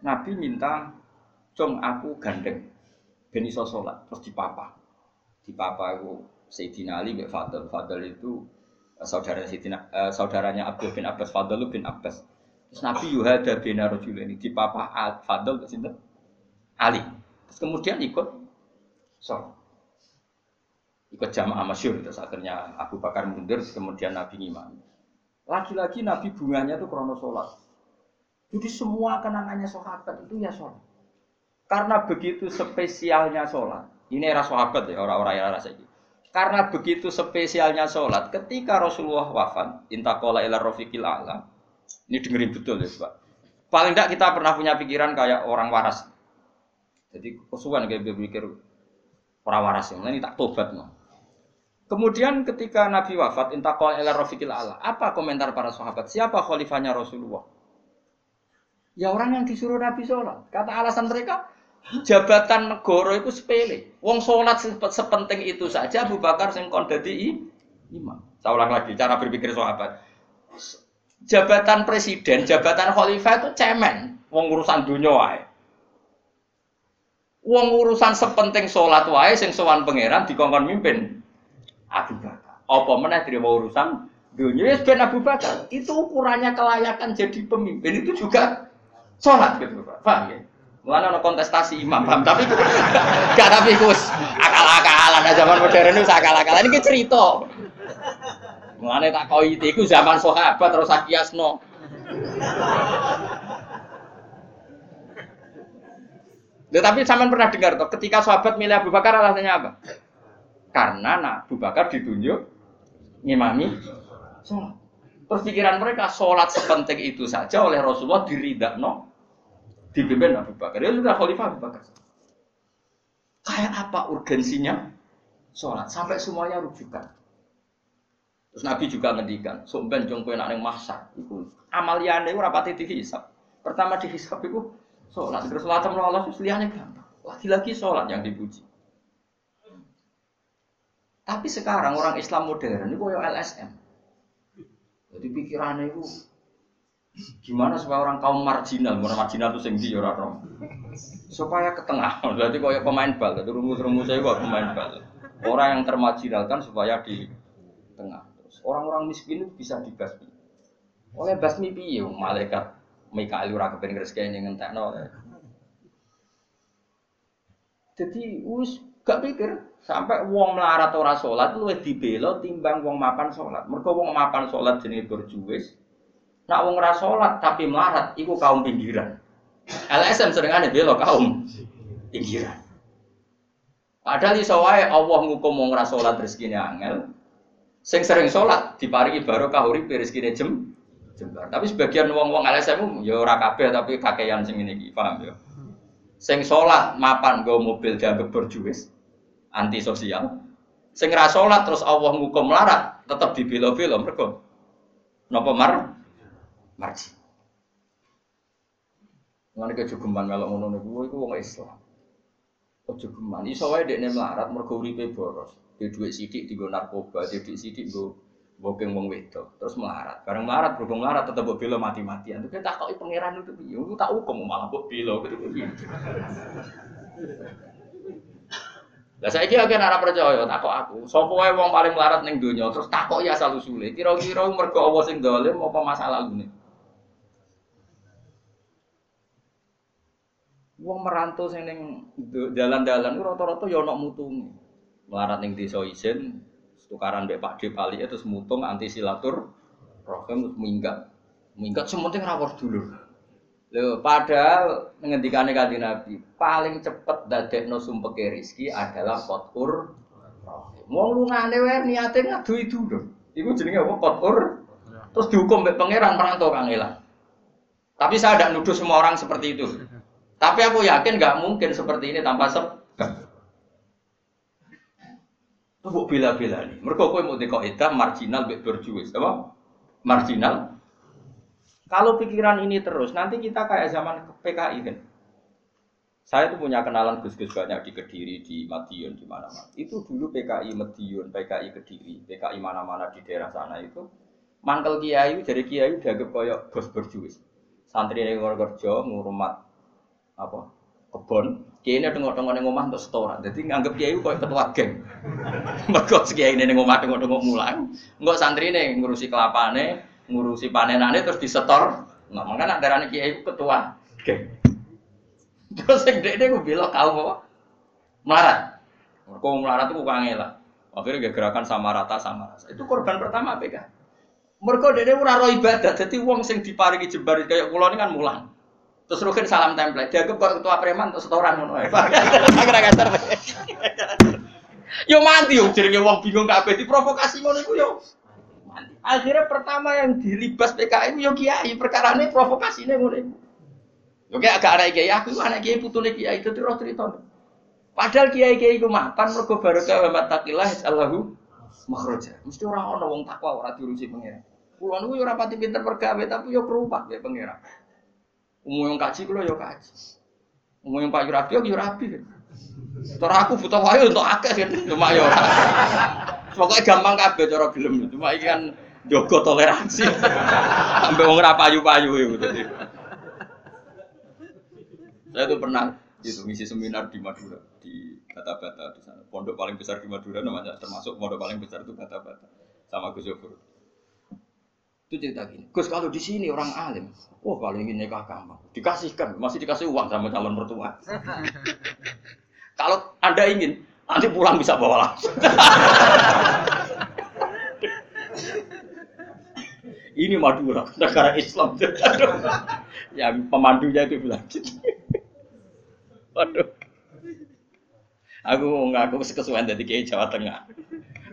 Nabi minta, "Cung aku gandeng ben iso salat." Terus dipapa. Dipapa aku Sayyidina Ali bin Fadl. Fadl itu saudara Sayyidina uh, saudaranya Abdul bin Abbas, Fadl bin Abbas. Terus Nabi yuhada bin ini dipapa Fadl sinten? Ali. Terus kemudian ikut sholat. Ikut jamaah masyur. Terus akhirnya Abu Bakar mundur, kemudian Nabi ngimami. Lagi-lagi Nabi bunganya itu krono sholat. Jadi semua kenangannya sahabat itu ya sholat. Karena begitu spesialnya sholat. Ini era sahabat ya, orang-orang rasa ini. Karena begitu spesialnya sholat, ketika Rasulullah wafat, intakola ila rofiqil a'la, ini dengerin betul ya Pak. Paling tidak kita pernah punya pikiran kayak orang waras. Jadi kesukaan kayak berpikir orang waras yang ini tak tobat no. Kemudian ketika Nabi wafat, intakola ila rofiqil a'la, apa komentar para sahabat? Siapa khalifahnya Rasulullah? Ya orang yang disuruh Nabi sholat. Kata alasan mereka, jabatan negara itu sepele. Wong sholat sepenting itu saja Abu Bakar sing kon dadi imam. Saya ulang lagi cara berpikir sahabat. Jabatan presiden, jabatan khalifah itu cemen. Wong urusan dunia wae. Wong urusan sepenting sholat wae sing sowan pangeran dikongkon mimpin Abu Bakar. Apa meneh terima urusan dunia ya ben Abu Bakar. Itu ukurannya kelayakan jadi pemimpin itu juga sholat gitu Pak. Paham ya? Mulane ana kontestasi imam, paham? Tapi gak tapi Gus akal-akalan nah, zaman modern itu akal-akalan ini cerita. Mulane tak koi itu zaman sahabat terus akiasno. Tetapi zaman pernah dengar toh, ketika sahabat milih Abu Bakar alasannya apa? Karena nah, Abu Bakar ditunjuk ngimami sholat. Terus pikiran mereka sholat sepenting itu saja oleh Rasulullah diridak no dipimpin Abu Bakar. Ya sudah khalifah Abu Bakar. Kayak apa urgensinya sholat sampai semuanya rujukan. Terus Nabi juga ngendikan, somben jong kowe nak ning masak iku amaliyane ora pati dihisab. Pertama dihisab iku sholat. Terus sholat sama Allah terus liyane gampang. Lagi-lagi sholat yang dipuji. Tapi sekarang orang Islam modern ini koyo LSM. Jadi pikirannya itu Gimana supaya orang kaum marginal, orang marginal itu sendiri orang Supaya ke tengah, berarti kayak pemain bal, jadi rumus-rumus saya buat pemain bal. Orang yang termarginalkan supaya di tengah. Orang-orang miskin itu bisa dibasmi. Oleh basmi piye malaikat Mikael ora kepen ning ngentekno. Jadi us Gak pikir sampai wong melarat ora salat luwih dibela timbang wong mapan salat. Mergo wong mapan salat jenenge berjuwis. Nak wong ora salat tapi melarat iku kaum pinggiran. LSM seringane bela kaum pinggiran. Padahal iso wae Allah ngukum wong ora salat rezekine angel. Sing sering salat diparingi barokah urip rezekine jem jembar. Tapi sebagian wong-wong LSM ya ora kabeh tapi kakean sing ngene iki, paham ya? Sing salat mapan nggo mobil dianggap berjuwis antisosial. Sing ra salat terus Allah ngukum melarat, tetap dibela-bela mergo napa mar marji. Ngene kejogeman melok ngono niku iku wong Islam. Ojo geman, iso wae dekne melarat mergo uripe boros. Di dhuwit sithik dienggo narkoba, di dhuwit sithik nggo bokeng wong wedok, terus melarat. Bareng melarat berhubung melarat tetep mbok bela mati-matian. Tapi tak kok pangeran itu piye? Aku tak hukum malah mbok bela gitu piye. Lah saiki akeh ora percaya takok aku. Sopo wae wong paling melarat ning donya terus takok ya asal usule. Kira-kira mergo Allah sing dolim apa masalah ngene? Wong merantau sing ning dalan-dalan ku rata-rata ya ana mutunge. Melarat ning desa isin, tukaran mbek Pak D terus mutung anti silatur rohim terus minggat. Minggat sementing rawor dulur. Lho, padahal ngendikane kanjeng Nabi, paling cepet dadekno sumpeke rezeki adalah kotur Wong lungane wae niate itu lho. Iku jenenge apa? Kotur. Terus dihukum mbek pangeran perantau kangelan. Tapi saya tidak nuduh semua orang seperti itu. Tapi aku yakin nggak mungkin seperti ini tanpa sebab. Itu buk bila-bila nih. Mereka kau mau dikoidah marginal mbek berjuis, apa? Marginal kalau pikiran ini terus, nanti kita kayak zaman PKI kan. Saya tuh punya kenalan gus-gus banyak di Kediri, di Madiun, di mana-mana. Itu dulu PKI Madiun, PKI Kediri, PKI mana-mana di daerah sana itu. Mangkel kiai, jadi kiai dianggap kayak bos berjuis. Santri yang kerja, ngurumat apa kebon. Kiai ini tengok-tengok neng omah untuk setoran. Jadi nganggap kiai kayak ketua geng. Mereka kiai ini neng omah tengok-tengok mulang. Enggak santri ini ngurusi kelapane, ngurusi panenannya terus disetor. Nah, makanya darahnya kiai ketua geng. Terus yang dia gue bilang kau apa? Melarat. Kau melarat itu bukan lah. Akhirnya gerakan sama rata sama rasa. Itu korban pertama PK. Mereka dia ora ibadah. Jadi uang sing diparingi jembar kayak pulau ini kan mulang. Terus rukin salam template. Dia kok ketua preman terus setoran ngono. Akhirnya kasar. Yo mati yo jenenge wong bingung kabeh diprovokasi ngono iku yo. Akhirnya pertama yang dilibas PKI yo kiai, perkara ini provokasi ini mulai. Oke agak anak kiai, aku anak kiai putune kiai itu terus cerita. Padahal kiai kiai itu mapan mergo barokah wa matakillah Allahu makhraja. Mesti orang orang wong takwa ora diurusi pangeran. Kulo niku yo ora pati pinter pergawe tapi yo kerumpak ya pangeran. Umum yang kaji kulo yo kaji. Umum yang Pak Yurabi yo Yurabi. Terus aku butuh wayo untuk akeh kan cuma yo. Pokoknya gampang kabeh cara gelem. Cuma iki kan jogo toleransi. Sampai wong ora payu-payu itu tadi. Saya tuh pernah itu ngisi seminar di Madura di Bata-Bata di sana. Pondok paling besar di Madura namanya termasuk pondok paling besar itu Bata-Bata sama Gus Yofur. Itu cerita gini, Gus kalau di sini orang alim, wah kalau ingin nikah gampang, dikasihkan, masih dikasih uang sama calon mertua. kalau anda ingin, Nanti pulang bisa bawa langsung. Ini Madura, negara Islam. ya pemandunya itu bilang gitu. Waduh. Aku ngaku kesuwen dari Jawa Tengah.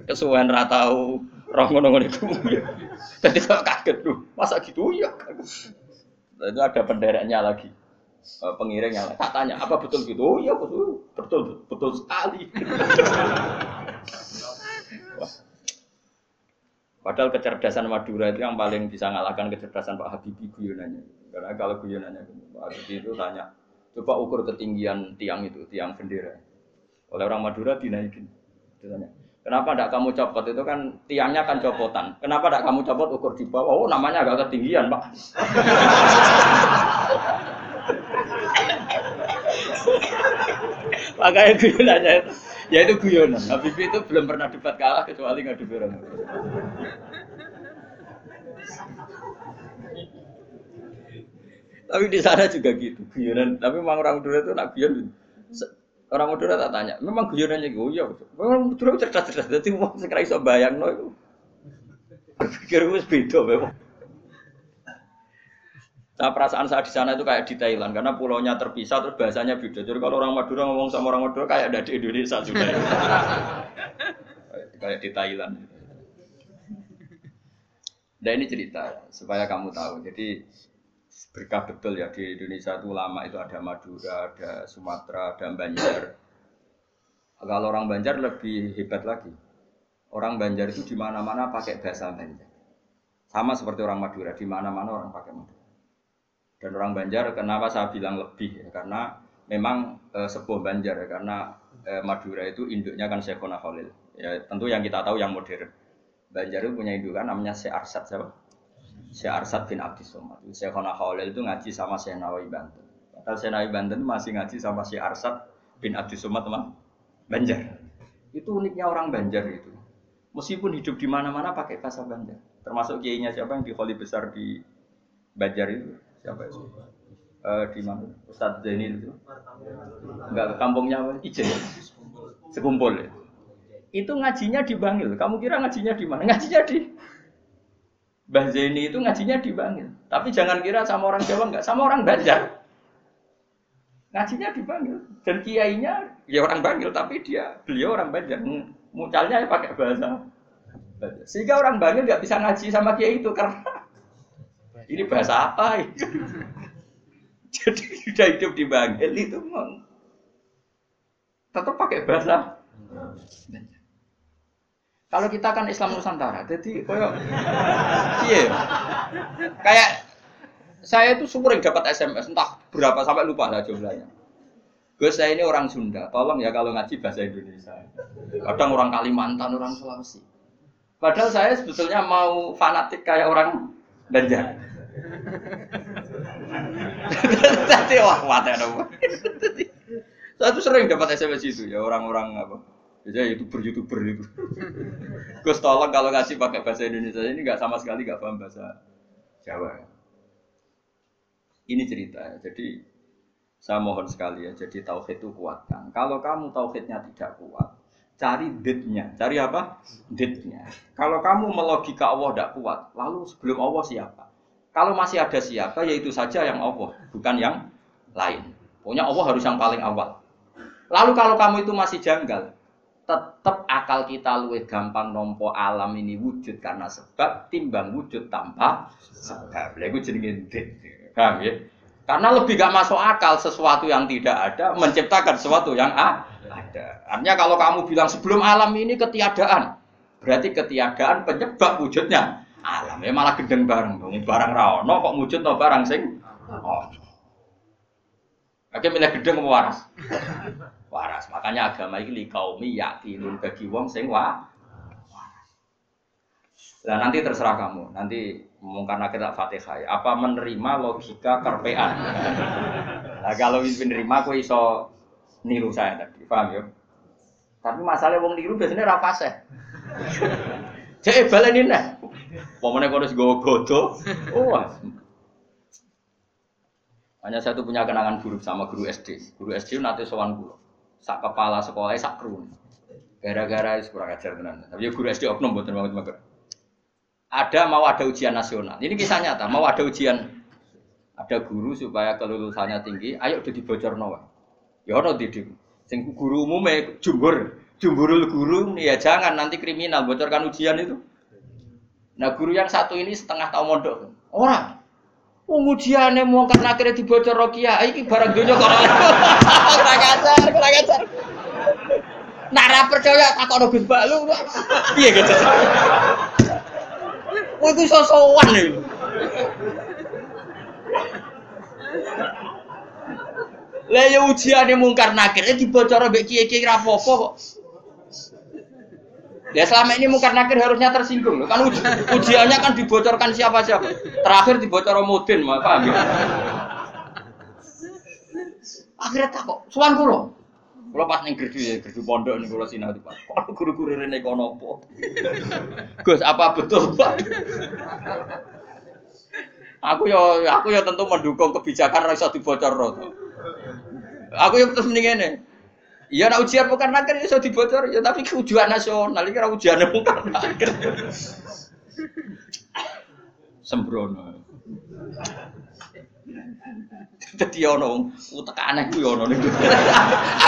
Kesuwen ratau roh ngono-ngono itu. Jadi kok kaget tuh, masa gitu ya? Itu ada pendereknya lagi. Eh, pengiring yang tak tanya apa betul gitu oh iya betul betul betul sekali Padahal kecerdasan Madura itu yang paling bisa ngalahkan kecerdasan Pak Habibie guyonannya. Karena kalau guyonannya Pak Habibie itu tanya, coba ukur ketinggian tiang itu, tiang bendera. Oleh orang Madura dinaikin. Ditanya, kenapa tidak kamu copot? Itu kan tiangnya kan copotan. Kenapa tidak kamu copot ukur di bawah? Oh namanya agak ketinggian Pak. Makanya guyonannya ya itu guyonan. Habibie itu belum pernah debat kalah kecuali ngadu orang. Tapi di sana juga gitu, guyonan. Tapi memang orang dulu itu nak guyon. Orang Madura tak tanya, memang guyonannya guyon. Memang Madura cerdas-cerdas, jadi mau sekarang iso bayang no itu. Berpikir wis beda memang. Nah perasaan saya di sana itu kayak di Thailand karena pulaunya terpisah terus bahasanya beda. Jadi kalau orang Madura ngomong sama orang Madura kayak ada di Indonesia juga. kayak di Thailand. Nah ini cerita supaya kamu tahu. Jadi berkah betul ya di Indonesia itu lama itu ada Madura, ada Sumatera, ada Banjar. Kalau orang Banjar lebih hebat lagi. Orang Banjar itu di mana-mana pakai bahasa Banjar. Sama seperti orang Madura, di mana-mana orang pakai Madura. Dan orang Banjar kenapa saya bilang lebih ya? Karena memang e, sebuah Banjar ya, karena e, Madura itu induknya kan Syekhona Khalil. Ya tentu yang kita tahu yang modern. Banjar itu punya indukan namanya Syekh Arsad siapa? Syekh Arsad bin Abdi Somad. Syekhona Khalil itu ngaji sama Syekh Nawawi Banten. Padahal Syekh Nawawi Banten masih ngaji sama Syekh Arsad bin Abdi Somad teman Banjar. Itu uniknya orang Banjar itu. Meskipun hidup di mana-mana pakai bahasa Banjar. Termasuk kiainya siapa yang di Kholi besar di Banjar itu siapa itu? Uh, di mana? Ustadz Zainil itu? Enggak, kampungnya apa? Ijen. Sekumpul. Itu ngajinya di Bangil. Kamu kira ngajinya di mana? Ngajinya di Mbah Zaini itu ngajinya di Bangil. Tapi jangan kira sama orang Jawa enggak, sama orang Banjar. Ngajinya di Bangil. Dan kiainya ya orang Bangil, tapi dia beliau orang Banjar. Mucalnya ya pakai bahasa Banjar. Sehingga orang Bangil nggak bisa ngaji sama kiai itu karena ini bahasa apa? Jadi sudah hidup di Bangil itu memang tetap pakai bahasa. Kalau kita kan Islam Nusantara, jadi koyok, iya, kayak saya itu sering dapat SMS entah berapa sampai lupa lah jumlahnya. Gus saya ini orang Sunda, tolong ya kalau ngaji bahasa Indonesia. Kadang orang Kalimantan, orang Sulawesi. Padahal saya sebetulnya mau fanatik kayak orang Banjar. Jadi wah ada Saya tuh sering dapat SMS itu ya orang-orang apa. Biasanya youtuber youtuber itu. Gus tolong kalau ngasih pakai bahasa Indonesia ini nggak sama sekali nggak paham bahasa Jawa. Ini cerita ya. Jadi saya mohon sekali ya. Jadi tauhid itu kuatkan. Kalau kamu tauhidnya tidak kuat, cari ditnya. Cari apa? Ditnya. Kalau kamu melogika Allah tidak kuat, lalu sebelum Allah siapa? Kalau masih ada siapa, yaitu saja yang Allah, bukan yang lain. Pokoknya Allah harus yang paling awal. Lalu kalau kamu itu masih janggal, akal kita luwih gampang nompo alam ini wujud karena sebab timbang wujud tanpa sebab. Lha iku jenenge Paham ya? Karena lebih gak masuk akal sesuatu yang tidak ada menciptakan sesuatu yang ada. Artinya kalau kamu bilang sebelum alam ini ketiadaan, berarti ketiadaan penyebab wujudnya alam ya malah gendeng bareng dong barang rawon kok wujud no barang sing oh. Oke milih gendeng mau waras waras makanya agama ini kaumi yakinun bagi wong sing wa Nah nanti terserah kamu, nanti kita fatihah ya. apa menerima logika kerpean. nah kalau menerima aku iso niru saya tadi, paham ya? Tapi masalah wong niru biasanya rapase. Cek balenin nah. Pokoknya kau harus gue godo. Oh. Hanya saya tuh punya kenangan buruk sama guru SD. Guru SD nanti sowan guru. Sak kepala sekolah sak kru. Gara-gara kurang ajar tenan. Tapi ya guru SD oknum buat banget mager. Ada mau ada ujian nasional. Ini kisah nyata. Mau ada ujian. Ada guru supaya kelulusannya tinggi. Ayo udah dibocor nawa. Ya ono didik. Sing guru umumnya jumbur. Jumburul guru ya jangan nanti kriminal bocorkan ujian itu. Nah guru yang satu ini setengah tahun mondok. Orang. Pengujiannya mau karena akhirnya dibocor Rokia, ini barang dunia kok kurang ajar. Nara percaya tak kok Gus Balu. Iya gitu. Kowe iku sosowan iki. Lah ya ujiane mungkar nakir dibocor mbek kiye-kiye ra apa-apa kok. Ya selama ini mungkar nakir harusnya tersinggung loh. Kan uji, ujiannya kan dibocorkan siapa-siapa. Terakhir dibocor Mudin, paham ya? Akhirnya tak kok, suan kulo. Kulo pas ning gerdu ya, gerdu pondok ning kulo sinau Pak. Kok guru-guru rene kono apa? Gus, apa betul, Pak? Aku yo aku yo tentu mendukung kebijakan ra iso dibocor Aku yo terus mending ngene. Iya nak ujian bukan nakir iso dibocor ya tapi ujian nasional iki ora ujian bukan nakir. Sembrono. Dadi ono aneh ku ono niku.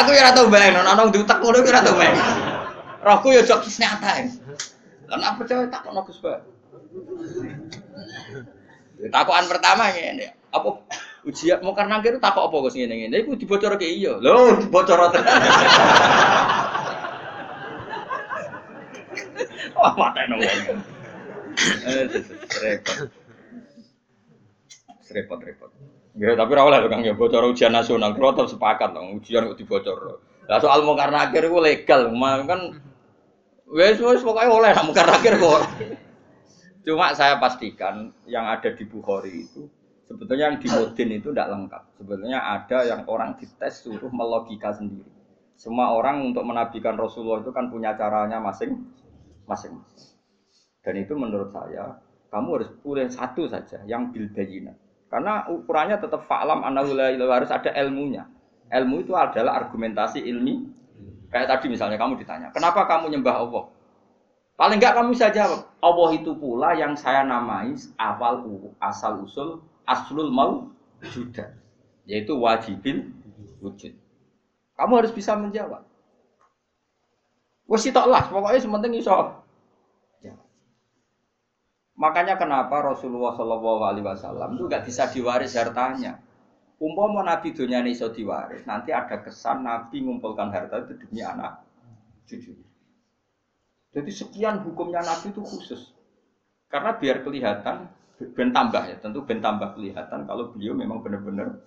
Aku ya ora tau bayang ono nang diutek ngono ku ora tau bayang. Rohku ya jok nyata. Lan apa percaya tak ono Gus Pak. Takokan pertama ngene, apa ujian mau karena kira takok apa Gus ngene ngene iku dibocorke iya. Lho, dibocor tenan. Wah, matene wong. Repot. Repot repot. Ya, tapi ora oleh Kang ya bocor ujian nasional. Tetap sepakat dong, ujian kok dibocor. Lah soal mau karena akhir itu legal, kan wes wes pokoknya oleh mau karena akhir kok. Cuma saya pastikan yang ada di Bukhari itu sebetulnya yang di Modin itu tidak lengkap. Sebetulnya ada yang orang dites suruh melogika sendiri. Semua orang untuk menabikan Rasulullah itu kan punya caranya masing-masing. Dan itu menurut saya kamu harus pilih satu saja yang bil bayina. Karena ukurannya tetap fa'lam anahula harus ada ilmunya. Ilmu itu adalah argumentasi ilmi. Kayak tadi misalnya kamu ditanya, kenapa kamu nyembah Allah? Paling enggak kamu bisa jawab, Allah itu pula yang saya namai awal asal usul aslul mau juda, yaitu wajibin wujud. Kamu harus bisa menjawab. Wes lah, pokoknya sementing iso. Makanya kenapa Rasulullah Shallallahu Alaihi Wasallam itu gak bisa diwaris hartanya. Umpama Nabi dunia ini diwaris, nanti ada kesan Nabi mengumpulkan harta itu demi anak cucunya. Jadi sekian hukumnya Nabi itu khusus. Karena biar kelihatan, ben tambah ya, tentu ben tambah kelihatan kalau beliau memang benar-benar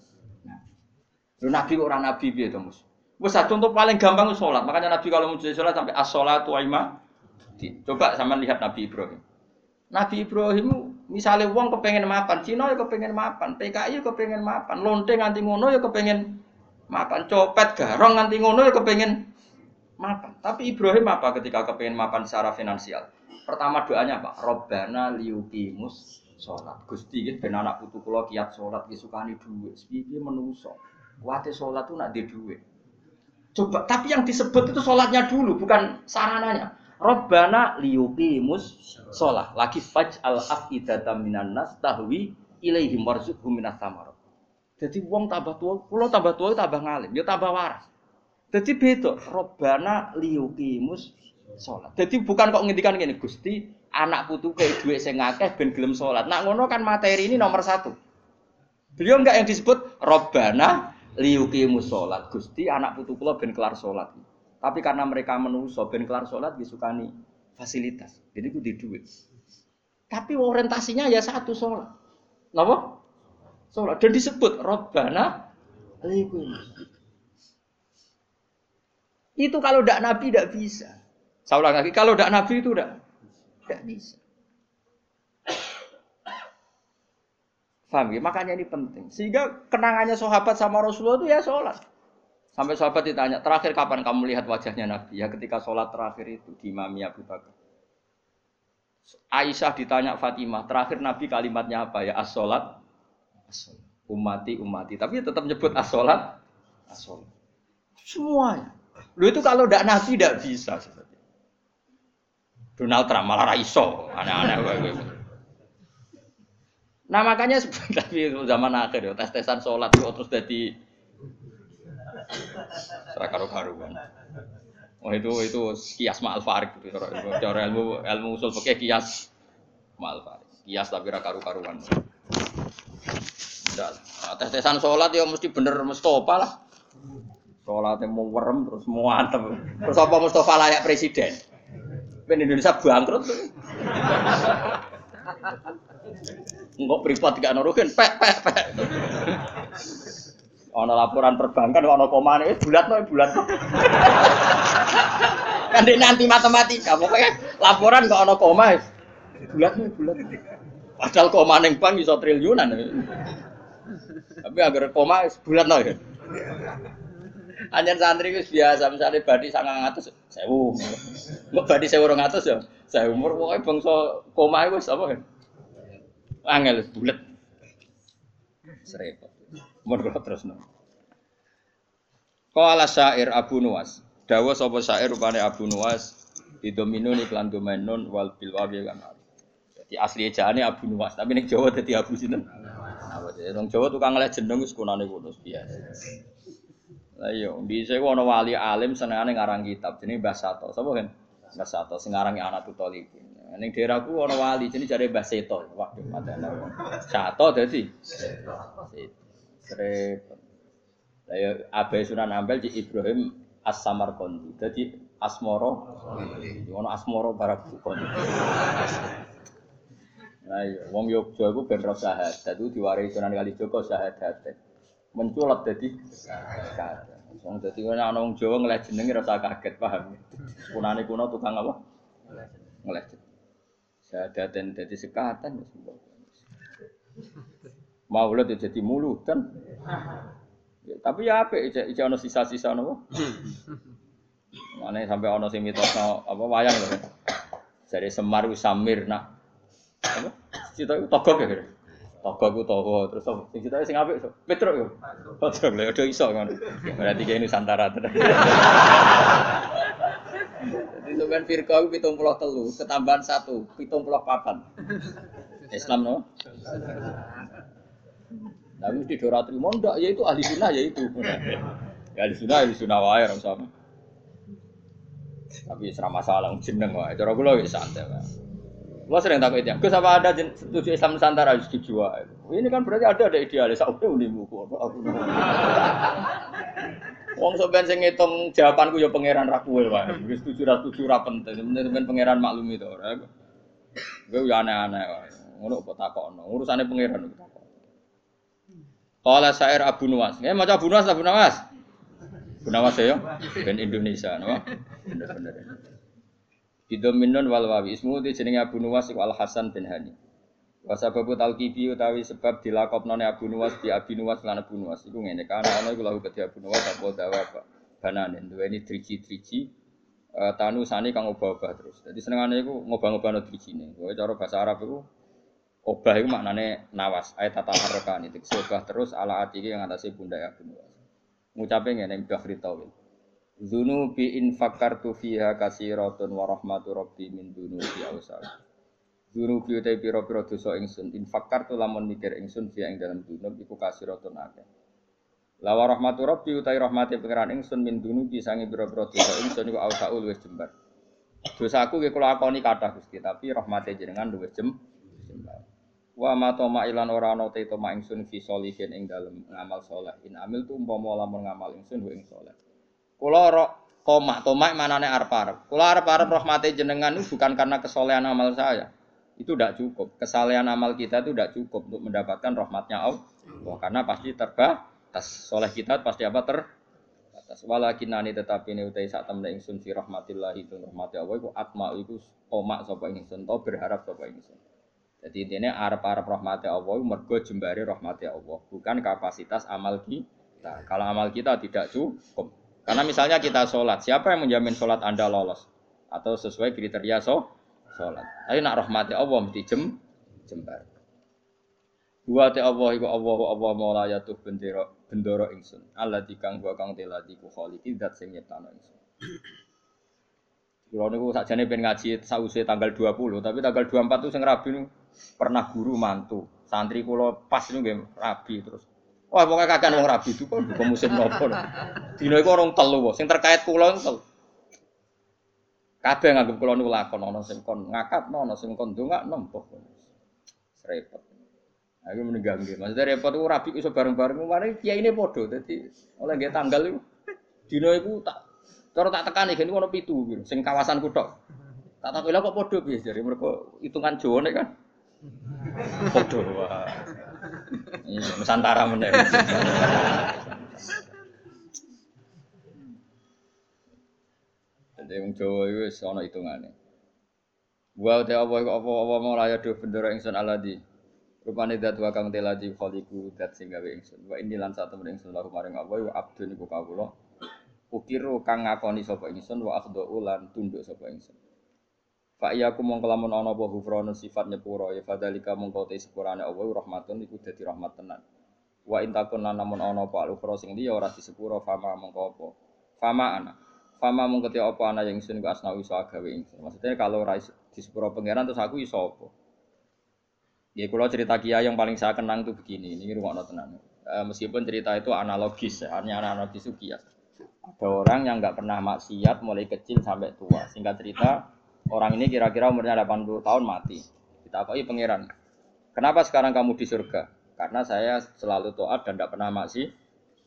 Lu Nabi orang Nabi biar itu mus. Wes contoh paling gampang sholat. Makanya Nabi kalau mau sholat sampai as-sholatu Coba sama lihat Nabi Ibrahim. Nabi Ibrahim misalnya uang kepengen mapan, Cina ya kepengen mapan, PKI ya kepengen mapan, lonte nganti ngono ya kepengen mapan, copet garong nganti ngono ya kepengen mapan. Tapi Ibrahim apa ketika kepengen mapan secara finansial? Pertama doanya apa? Robbana liukimus sholat. Gusti gitu, ben anak putu kula kiat sholat ki sukani duit. Piye menuso. Kuate sholat tuh nak di duit. Coba, tapi yang disebut itu sholatnya dulu, bukan sarananya. Robbana liukimus sholat. Lagi faj al afidata minan nas tahwi ilaihim warzuqhum minas samarat. Jadi uang tambah tua, pulau tambah tua tambah ngalim, ya tambah waras. Jadi beda, Robbana liyukimus sholat. Jadi bukan kok ngendikan gini, Gusti anak putu kayak duit saya ngakeh ben gelem sholat. Nak ngono kan materi ini nomor satu. Beliau enggak yang disebut Robbana liyukimus sholat. Gusti anak putu kula ben kelar sholat. Tapi karena mereka menuso ben kelar sholat disukani fasilitas. Jadi itu di duit. Tapi orientasinya ya satu sholat. Kenapa? Sholat. Dan disebut Robbana liyukimus itu kalau tidak Nabi tidak bisa. Saya ulang lagi, kalau tidak Nabi itu tidak tidak bisa. Paham ya? Makanya ini penting. Sehingga kenangannya sahabat sama Rasulullah itu ya sholat. Sampai sahabat ditanya, terakhir kapan kamu lihat wajahnya Nabi? Ya ketika sholat terakhir itu di Imami Abu Bakar. Aisyah ditanya Fatimah, terakhir Nabi kalimatnya apa ya? As-sholat, as umati, umati. Tapi tetap nyebut as-sholat, as-sholat. Semuanya. Lu itu kalau tidak nabi tidak bisa. Donald Trump malah raiso, aneh-aneh. Nah makanya tapi zaman akhir ya tes-tesan sholat itu terus jadi serakaru karuan. Oh itu itu kias ma'al farik gitu. Cara ilmu ilmu usul pakai kias ma'al farik. Kias tapi rakaru karuan. Nah, tes-tesan sholat ya mesti bener Mustafa lah. Sholatnya mau werem terus mau antem. Terus apa Mustafa layak presiden? Ben Indonesia bangkrut tuh. Enggak privat gak nuruhin, pek pek pek. Ono laporan perbankan, ono koma nih, bulat nih bulat. kan dia nanti matematika, pokoknya laporan gak ono koma, bulat nih bulat. Padahal koma neng bank bisa triliunan. Tapi agar koma bulat nih. Anjen santri itu biasa, misalnya badi sangat ngatus, sewu. Mbak badi sewu orang ngatus ya, saya umur pokoknya bangsa koma itu apa kan? Angel bulat. Serempet. Umur kalau terus no. Qala syair Abu Nuwas. Dawa sapa syair rupane Abu Nuwas didomino iklan domenun wal bil wawi kan. Jadi asli ejaane Abu Nuwas, tapi ning Jawa dadi Abu sinten? Jadi wong Jawa tukang ngeleh jeneng wis kunane biasa. Lah iya, di sini ana wali alim senengane ngarang kitab jenenge Mbah Sato. Sapa kan? Mbah Sato sing ngarangi anak tutolipin. Ning daerahku ana wali jenenge jare Mbah Seto. Waduh, padahal. Sato dadi Seto. Repot. Lah ya Abai Sunan Ampel di Ibrahim As-Samarqandi. Dadi Asmoro. Ono Asmoro Barakukon. Nah, iya. wong Yogya iku ben ro syahadat itu diwaris Sunan Kalijaga syahadat. Menculot dadi syahadat. Wong dadi ana wong Jawa ngeleh jenenge rasa kaget, paham? Kunane kuno tukang apa? Ngeleh. Syahadaten dadi sekatan wis. Maulid ya jadi mulutan. Ya, tapi ya apik ijek ijek ana sisa-sisa napa? Mane sampai ana sing mitosno apa wayang lho. Jare Semar Samir nak? Cita iku togok ya. Kira. Togok ku toho terus? Sing cita sing apik. Petruk yo. Petruk lho udah iso ngono. Berarti kayak Nusantara tenan. Jadi sampean firqa ku 73, ketambahan 1, 74. Islam no? Nah, mesti dora terima ndak ya itu ahli sunnah ya itu. Ya ahli sunnah ahli sunnah wae ora usah. Tapi serah masalah jeneng wae. Cara kula wis santai wae. Kula sering takut itu. Gus apa ada setuju Islam Nusantara setuju. Ini kan berarti ada ada idealis. Aku unimu. Aku. Wong sampean sing ngitung jawabanku ya pangeran ra kowe wae. Wis setuju ra setuju ra penting. Sampeyan pangeran maklumi to ora. Gue ya aneh-aneh wae. Ngono kok takokno. Urusane pangeran kok takok. Syair Abu Nuwas. Nggih maca Abu Nuwas Abu Nuwas. Abu Nuwas ya. Ben Indonesia napa? Bener-bener. Bidominun wal wawi ismu di jenenge Abu Nuwas iku Al Hasan bin Hani. Wa sababu talqibi utawi sebab dilakopnone Abu Nuwas bi Abi Nuwas lan Abu Nuwas iku ngene kana ana iku lahu kedhi Abu Nuwas apa dawa apa bananen duweni driji-driji eh, tanu sani kang obah-obah terus. Jadi senengane iku ngobah-ngobahno drijine. Kowe cara bahasa Arab iku obah iku maknane nawas, ayat tata harokan itu obah terus ala ati yang atase pundak Abu Nuwas. Ngucape ngene Bahri Tawil. Zunubi in fakartu fiha kasiratun wa rahmatu rabbi min dunubi awsal. Zunubi utai pira-pira dosa ingsun in fakartu lamun mikir ingsun fiha ing dalam dunub iku kasiratun akeh. La wa rahmatu rabbi utai rahmati pangeran ingsun min dunubi sange pira-pira dosa ingsun iku awsaul wis jembar. Dosaku ge kula akoni kathah Gusti, tapi rahmate jenengan luwih jem jembar. Wa ma toma ilan ora ana te toma ingsun fi solihin ing dalem ngamal saleh. In amil tu umpama lamun ngamal ingsun wa ing saleh. Kula ora tomak, manane arep-arep. Kula arep-arep rahmate jenengan itu bukan karena kesolehan amal saya. Itu tidak cukup. Kesalehan amal kita itu tidak cukup untuk mendapatkan rahmatnya Allah. Karena pasti terbatas. Soleh kita pasti apa terbatas. Walakinani tetapi ini utai saat temen ingsun fi rahmatillah itu rahmati Allah iku atma iku tomak sapa ingsun to berharap sapa ingsun. Jadi intinya arep-arep rahmati Allah mergo jembari rahmati Allah, bukan kapasitas amal kita. Kalau amal kita tidak cukup. Karena misalnya kita sholat, siapa yang menjamin sholat Anda lolos? Atau sesuai kriteria so, sholat. Tapi nak rahmati Allah mesti jem, jembar. Dua te Allah iku Allah Allah maula yatuh bendera bendoro ingsun. Allah dikang gua kang telati ku kholiki dat sing nyiptano ingsun. Kulo niku sakjane pengen ngaji sause tanggal 20, tapi tanggal 24 tuh sing rabi niku pernah guru mantu. Santri kulo pas niku nggih rabi terus. Wah, pokoknya kakek wong rabi itu kok bukan musim nopo. Dino iku orang telu, sing terkait kulo itu telu. Kabeh nganggep kulo niku lakon ana sing kon ngakat, ana sing kon ndongakno mbah. Repot. Nah, itu mengganggu. Maksudnya repot itu rabi iso bareng-bareng. Mari kiai ini podo. Jadi oleh nggak tanggal itu, dino itu tak cara tak tekani kan ono pitu. Sing kawasan kutok. Tak tahu kok podo biasa dari mereka hitungan Jawa kan. Podo wah. Iya, Nusantara meneh. Jadi wong Jawa itu wis ana hitungane. Wa ta apa apa apa mau raya do bendera ingsun aladi. Rupane dat wa kang teladi khaliku dat sing gawe ingsun. Wa ini lan satu ingsun lahu maring apa wa abdun iku kawula. Ukiru kang ngakoni sapa ingsun wa akhdhu lan tunduk sapa ingsun. Fa iya aku mongko lamun ana apa hufranu sifat nyepuro ya fadalika mongko te sepurane Allah rahmatun iku dadi rahmat tenan. Wa intakun namun ono apa al-ukhra sing liya ora disepuro fama mengko apa. Fama ana. Fama mung ketia apa ana yang sun asna iso agawe. Maksudnya kalau ora disepuro pangeran terus aku iso apa? Ya kalau cerita Kia yang paling saya kenang itu begini, ini rumah tenan. E, meskipun cerita itu analogis, ya, hanya analogis itu kias. Ada orang yang nggak pernah maksiat mulai kecil sampai tua. Singkat cerita, orang ini kira-kira umurnya 80 tahun mati. Kita apa pangeran. Kenapa sekarang kamu di surga? Karena saya selalu taat dan tidak pernah maksi,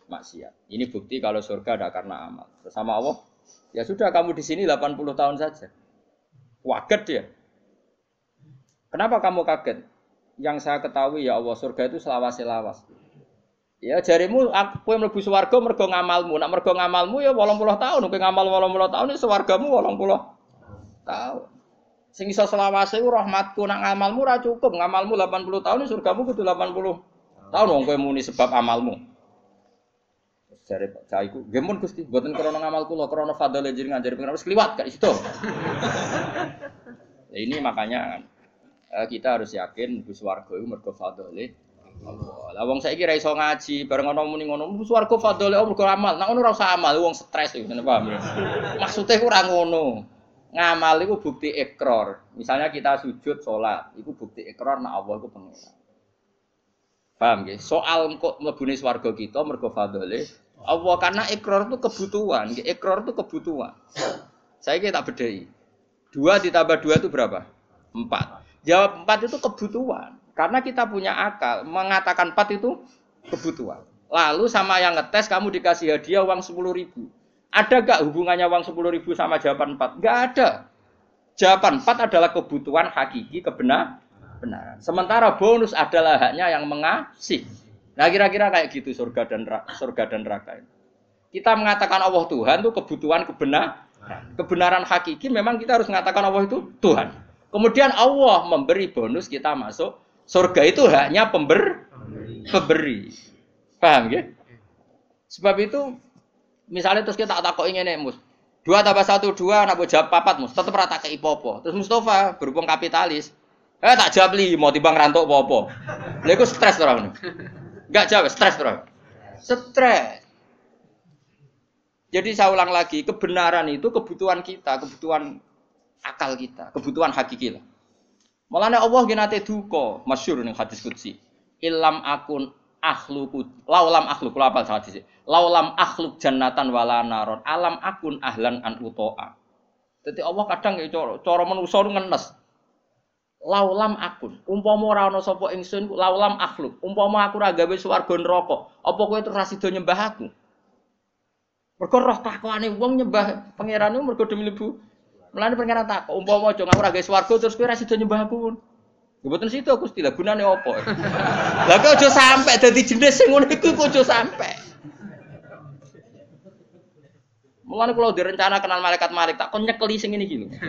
maksiat. Ini bukti kalau surga ada karena amal. Bersama Allah, ya sudah kamu di sini 80 tahun saja. Waget dia. Kenapa kamu kaget? Yang saya ketahui ya Allah surga itu selawas-selawas. Ya jarimu aku yang mlebu swarga mergo ngamalmu. Nak mergo ngamalmu ya 80 tahun, kowe ngamal 80 tahun ya swargamu 80 tahun. Sing iso selawase ku rahmatku nak ngamalmu ora cukup, ngamalmu 80 tahun surgamu kudu 80 tahun wong kowe muni sebab amalmu. Jare Pak Caiku, "Nggih Gusti, mboten krana ngamal kula, krana fadhole jenengan jare pengen wis kliwat gak situ." nah, ini makanya eh, kita harus yakin bus warga itu mergo fadhole Allah. Lah wong saiki ra iso ngaji, bareng ana muni ngono, bus warga fadhole Allah mergo amal. Nah ngono ora usah amal, wong stres iki, paham ya? Maksude ku ora ngono ngamal itu bukti ekor. Misalnya kita sujud sholat, itu bukti ekor nah Allah itu pengira. Paham ya? Soal kok melebuni swarga kita mergo fadole Allah karena ekor itu kebutuhan, ekor itu kebutuhan. Saya kira tak bedai. Dua ditambah dua itu berapa? Empat. Jawab empat itu kebutuhan. Karena kita punya akal, mengatakan empat itu kebutuhan. Lalu sama yang ngetes kamu dikasih hadiah uang sepuluh ribu. Ada gak hubungannya uang 10 ribu sama jawaban 4? Gak ada. Jawaban 4 adalah kebutuhan hakiki kebenaran. Sementara bonus adalah haknya yang mengasih. Nah kira-kira kayak gitu surga dan surga dan neraka Kita mengatakan Allah Tuhan itu kebutuhan kebenaran. Kebenaran hakiki memang kita harus mengatakan Allah itu Tuhan. Kemudian Allah memberi bonus kita masuk surga itu haknya pember pemberi. Paham ya? Sebab itu Misalnya terus kita tak ingin mus. Dua tambah satu dua, nak jawab papat mus. Tetap rata ke ipopo. Terus Mustafa berhubung kapitalis. Eh tak jawab li, mau timbang rantok popo. Lalu stres orang. Enggak jawab, stres orang. Stres. Jadi saya ulang lagi, kebenaran itu kebutuhan kita, kebutuhan akal kita, kebutuhan hakiki lah. Malah Allah genate duka, masyur nih hadis kutsi. Ilam akun akhluku laulam akhluk kula apal hadis laulam akhluk jannatan wala naron. Alam akun ahlan an utoa. Jadi Allah kadang ya cara cara manusa ngenes. Laulam akun. Umpama ora ana sapa ingsun laulam akhluk. Umpama aku ora gawe swarga neraka apa kowe terus ra sida nyembah aku? Mergo roh takwane wong nyembah pangerane mergo demi lebu Mulane pangeran takok umpama aja aku ora gawe swarga terus kowe ra sida nyembah aku Mboten situ aku istilah gunane opo. Lah kok aja sampe dadi jenis sing ngono iku kok aja sampe. Mulane kalau direncana kenal malaikat-malaikat tak kon nyekeli sing iki lho.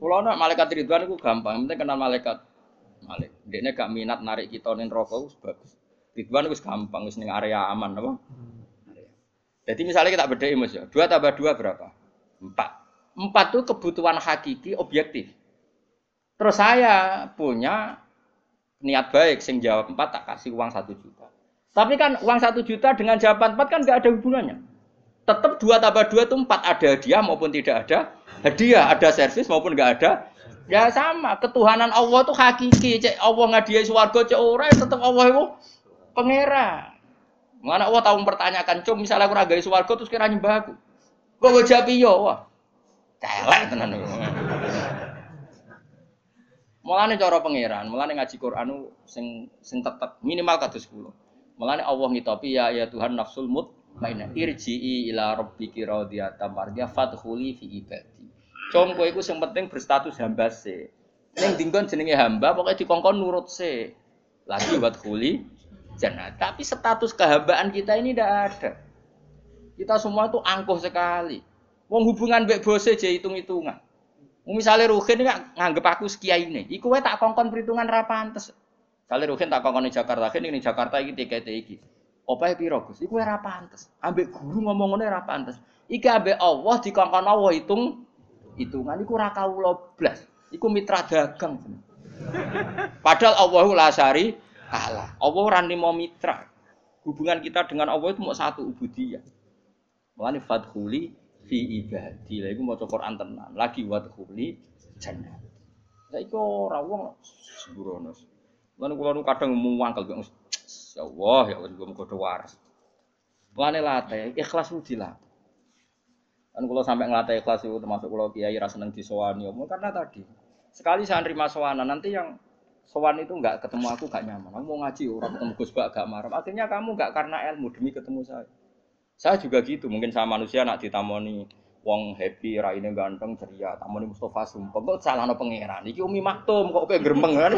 Kulo nak malaikat Ridwan iku gampang, penting kenal malaikat. Malik. Dekne gak minat narik kita neraka wis bagus. Ridwan wis gampang wis ning area aman apa? Jadi misalnya kita beda Mas ya. Dua tambah dua berapa? Empat. Empat itu kebutuhan hakiki objektif. Terus saya punya niat baik, sing jawab empat tak kasih uang satu juta. Tapi kan uang satu juta dengan jawaban empat kan nggak ada hubungannya. Tetap dua tambah dua itu empat ada hadiah maupun tidak ada hadiah, ada servis maupun nggak ada. Ya sama, ketuhanan Allah itu hakiki. Cek Allah ngadiai suwargo cek orang tetap Allah itu pangeran. Mana Allah tahu mempertanyakan, cum misalnya aku ragai suwargo terus kira nyembah aku. Kok jawab iya, wah. Celek tenan niku. Mulane cara pangeran, mulane ngaji Quran sing sing tetep minimal kados 10. Mulane Allah ngitopi ya ya Tuhan nafsul mutmainnah irji'i ila rabbiki radiyatan mardiyah fadkhuli fi ibadi. Com kowe iku sing penting berstatus hamba se. Ning dinggon jenenge hamba pokoknya dikongkon nurut se. Lagi buat kuli jannah. Tapi status kehambaan kita ini tidak ada. Kita semua itu angkuh sekali. Wong hubungan mbek bose aja hitung-hitungan. Misalnya Ruhin nggak nganggep aku sekiai ini, iku wae tak kongkon perhitungan ra pantes. Kali Ruhin tak kongkon di Jakarta, ini Jakarta iki tiket iki. Opahe piro Gus? Iku ora pantes. Ambek guru ngomong ngene ora pantes. Iki ambek Allah dikongkon Allah hitung hitungan iku ora kawula blas. Iku mitra dagang. Padahal Allahu la syari kalah. Allah ora mau mitra. Hubungan kita dengan Allah itu mau satu ubudiyah. Mulane fadkhuli fi ibadi. Lah iku maca Quran tenan. Lagi wadkhuli jannah. Saiki ora wong sembrono. Lan kula nu kadang muwangkel ya Allah ya juga muga waras. Mulane latih ikhlas ku dilatih. Kan kalau sampai ngelatih ikhlas itu termasuk kalau kiai rasa seneng disowani, karena tadi sekali saya nerima sowanan nanti yang sowan itu nggak ketemu aku gak nyaman. Kamu mau ngaji orang ketemu Gus Bak gak marah. Akhirnya kamu nggak karena ilmu demi ketemu saya. Saya juga gitu. Mungkin sama manusia nak ditamoni wong happy, raine ganteng, ceria, tamoni Mustafa sumpah. Kok salah no pangeran. Iki umi maktum kok kayak geremeng kan.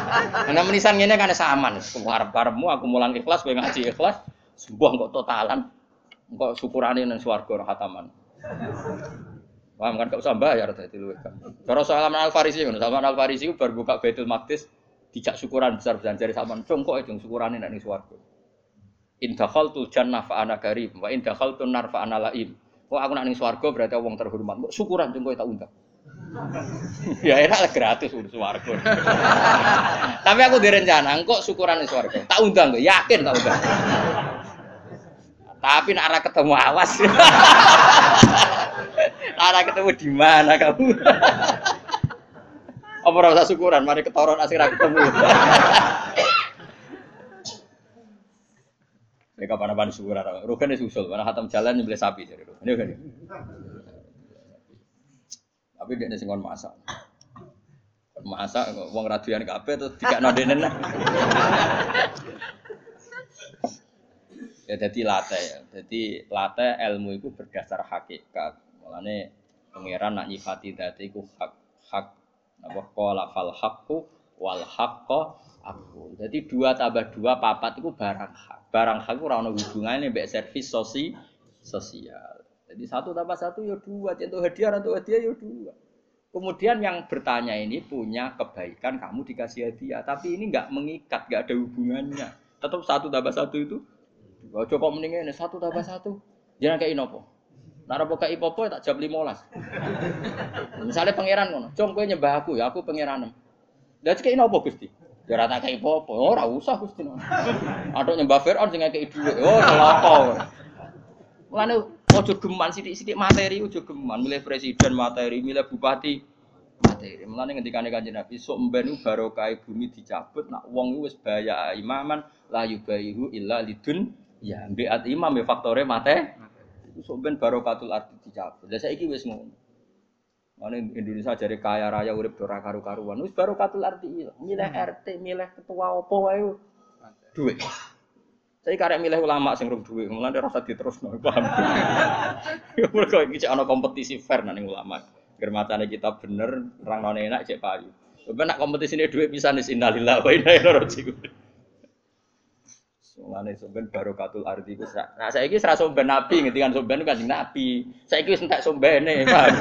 Karena menisan ini kan saman. Harap-harapmu aku mulang ikhlas, gue ngaji ikhlas. Sebuah kok totalan. Kok syukurane nang swarga hataman. Paham kan gak usah bayar tadi lu kan. Kalau Salman Al Farisi kan, Salman Al Farisi baru buka Baitul Maqdis dijak syukuran besar besar dari Salman. Congkok itu syukuran ini nih suwargo. In dakhaltul jannah fa ana karim wa in dakhaltun nar fa ana laim. Kok aku nak ning swarga berarti wong terhormat. Kok syukuran congkok tak undang. ya enak lah gratis udah swarga. Tapi aku direncana, kok syukuran ning swarga. Tak undang, yakin tak undang. Tapi nak arah ketemu awas. arah ketemu di mana kamu? Apa rasa syukuran? Mari ketoron asik ketemu. Ya kapan apa syukuran? Rugen itu usul, mana hatam jalan nyembelih sapi jadi Rugen. Ini kan. Tapi dia singon masak. Masak, uang radian kape terus tiga nodenen lah. Ya jadi latte ya. Jadi latte ilmu itu berdasar hakikat. Mulane pangeran nak nyifati dadi iku hak hak apa qala fal haqqu wal haqqo aku. Jadi dua tambah dua papat itu barang hak. Barang hak itu ora ono hubungane mbek servis sosi sosial. Jadi satu tambah satu ya dua, contoh hadiah atau hadiah ya dua. Kemudian yang bertanya ini punya kebaikan kamu dikasih hadiah, tapi ini nggak mengikat, nggak ada hubungannya. Tetap satu tambah satu itu Ojo kok mendingan satu tambah satu. Jangan kayak inopo. Nara buka ipopo tak jam lima belas. Misalnya pangeran ngono, gue nyembah aku ya aku pangeran. Dan kayak inopo gusti. Ya rata kayak ipopo. Oh, ora usah gusti. Atau nyembah Fir'aun sing kayak ibu. Oh, celaka. Mulane ojo geman sidik-sidik materi ojo geman milih presiden materi, milih bupati materi. Mulane ngendikane Kanjeng Nabi sok mben barokah bumi dicabut nak wong wis baya imaman la yubayihu illa lidun Ya, biat imam ya faktore mate. Itu soben barokatul arti dicabut. Lah saiki wis ngono. Mana Indonesia jadi kaya raya urip ora karu-karuan. Wis barokatul arti ilang. Milih hmm. RT, milih ketua opo wae. Duit. Saya karek milih ulama sing rum duit, mulane rasa diterusno, paham. Ya mergo iki cek ana kompetisi fair nang ulama. Germatane kita bener, rang enak cek payu. Tapi nak kompetisi ini duit bisa nih innalillah wa inna ilaihi raji'un. Mulane somben barokatul ardi ku Nah saiki ora somben nabi ngendikan somben kanjeng nabi. Saiki wis entek sombene, paham.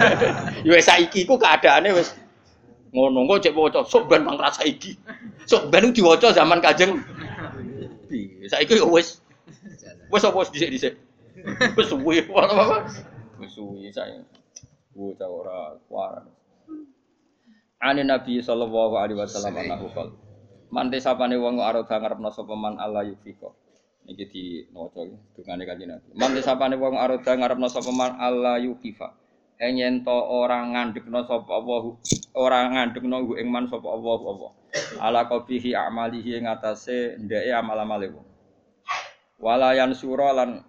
Ya wis saiki ku keadaane wis ngono kok cek waca somben bang rasa iki. Somben diwaca zaman kanjeng nabi. Saiki yo wis wis apa dhisik-dhisik. Wis suwi apa Wis suwi saya. Bocah ora kuaran. Ani Nabi sallallahu alaihi wasallam anahu qala Mante sapane wong arep ngarepno sapa man Allah yufiko. Niki di maca dungane kanjeng Nabi. Mante sapane wong arep ngarepno sapa man Allah yukifa. Enyen to ora ngandhekno sapa Allah ora ngandhekno ing man sapa Allah apa. Ala qabihi amalihi ing atase ndeke amal-amale wong. Walayan sura lan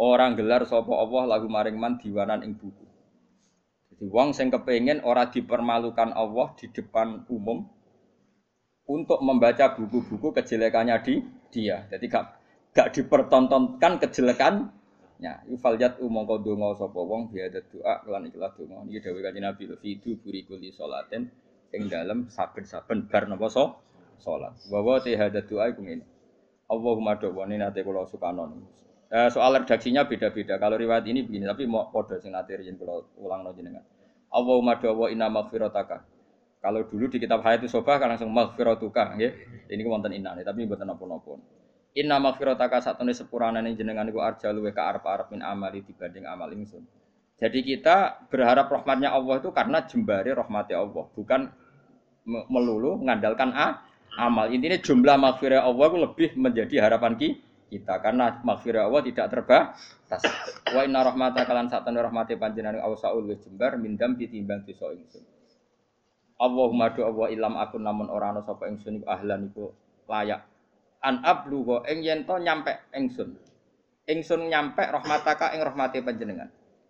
orang gelar sapa Allah lagu maring man diwanan ing buku. Jadi wong sing kepengin ora dipermalukan Allah di depan umum, untuk membaca buku-buku kejelekannya di dia. Jadi gak gak dipertontonkan kejelekannya. Yufaljat umong kau dongo sopo wong biada doa kelan ikhlas dongo. Ini dawai kaji nabi fidu burikuli solaten ing dalam saben-saben bar nopo so solat. Bahwa tiada doa iku ngene. Allahumma do'wani nate kula sukanon. Eh, soal redaksinya beda-beda. Kalau riwayat ini begini, tapi mau kode sing nate riyen kula ulang jenengan. Allahumma do'wa inna maghfirataka kalau dulu di kitab Hayat Sobah kan langsung maghfiratuka nggih. Ini wonten inane tapi mboten napa-napa. Inna maghfirataka satune sepurane jenengan iku arjalu wa arep-arep min amali dibanding amal ingsun. Jadi kita berharap rahmatnya Allah itu karena jembari rahmatnya Allah, bukan me- melulu mengandalkan a, amal. Intinya jumlah maghfirah Allah itu lebih menjadi harapan ki- kita karena maghfirah Allah tidak terbatas. Wa inna rahmata kalan satan rahmati panjenengan awsaul jembar mindam ditimbang dosa ingsun. Allahumma do Allah ilam akun namun ora ana sapa ingsun iku ahlan iku layak. An ablugo ing yen to nyampe ingsun. Ingsun nyampe rahmataka ing rahmati panjenengan.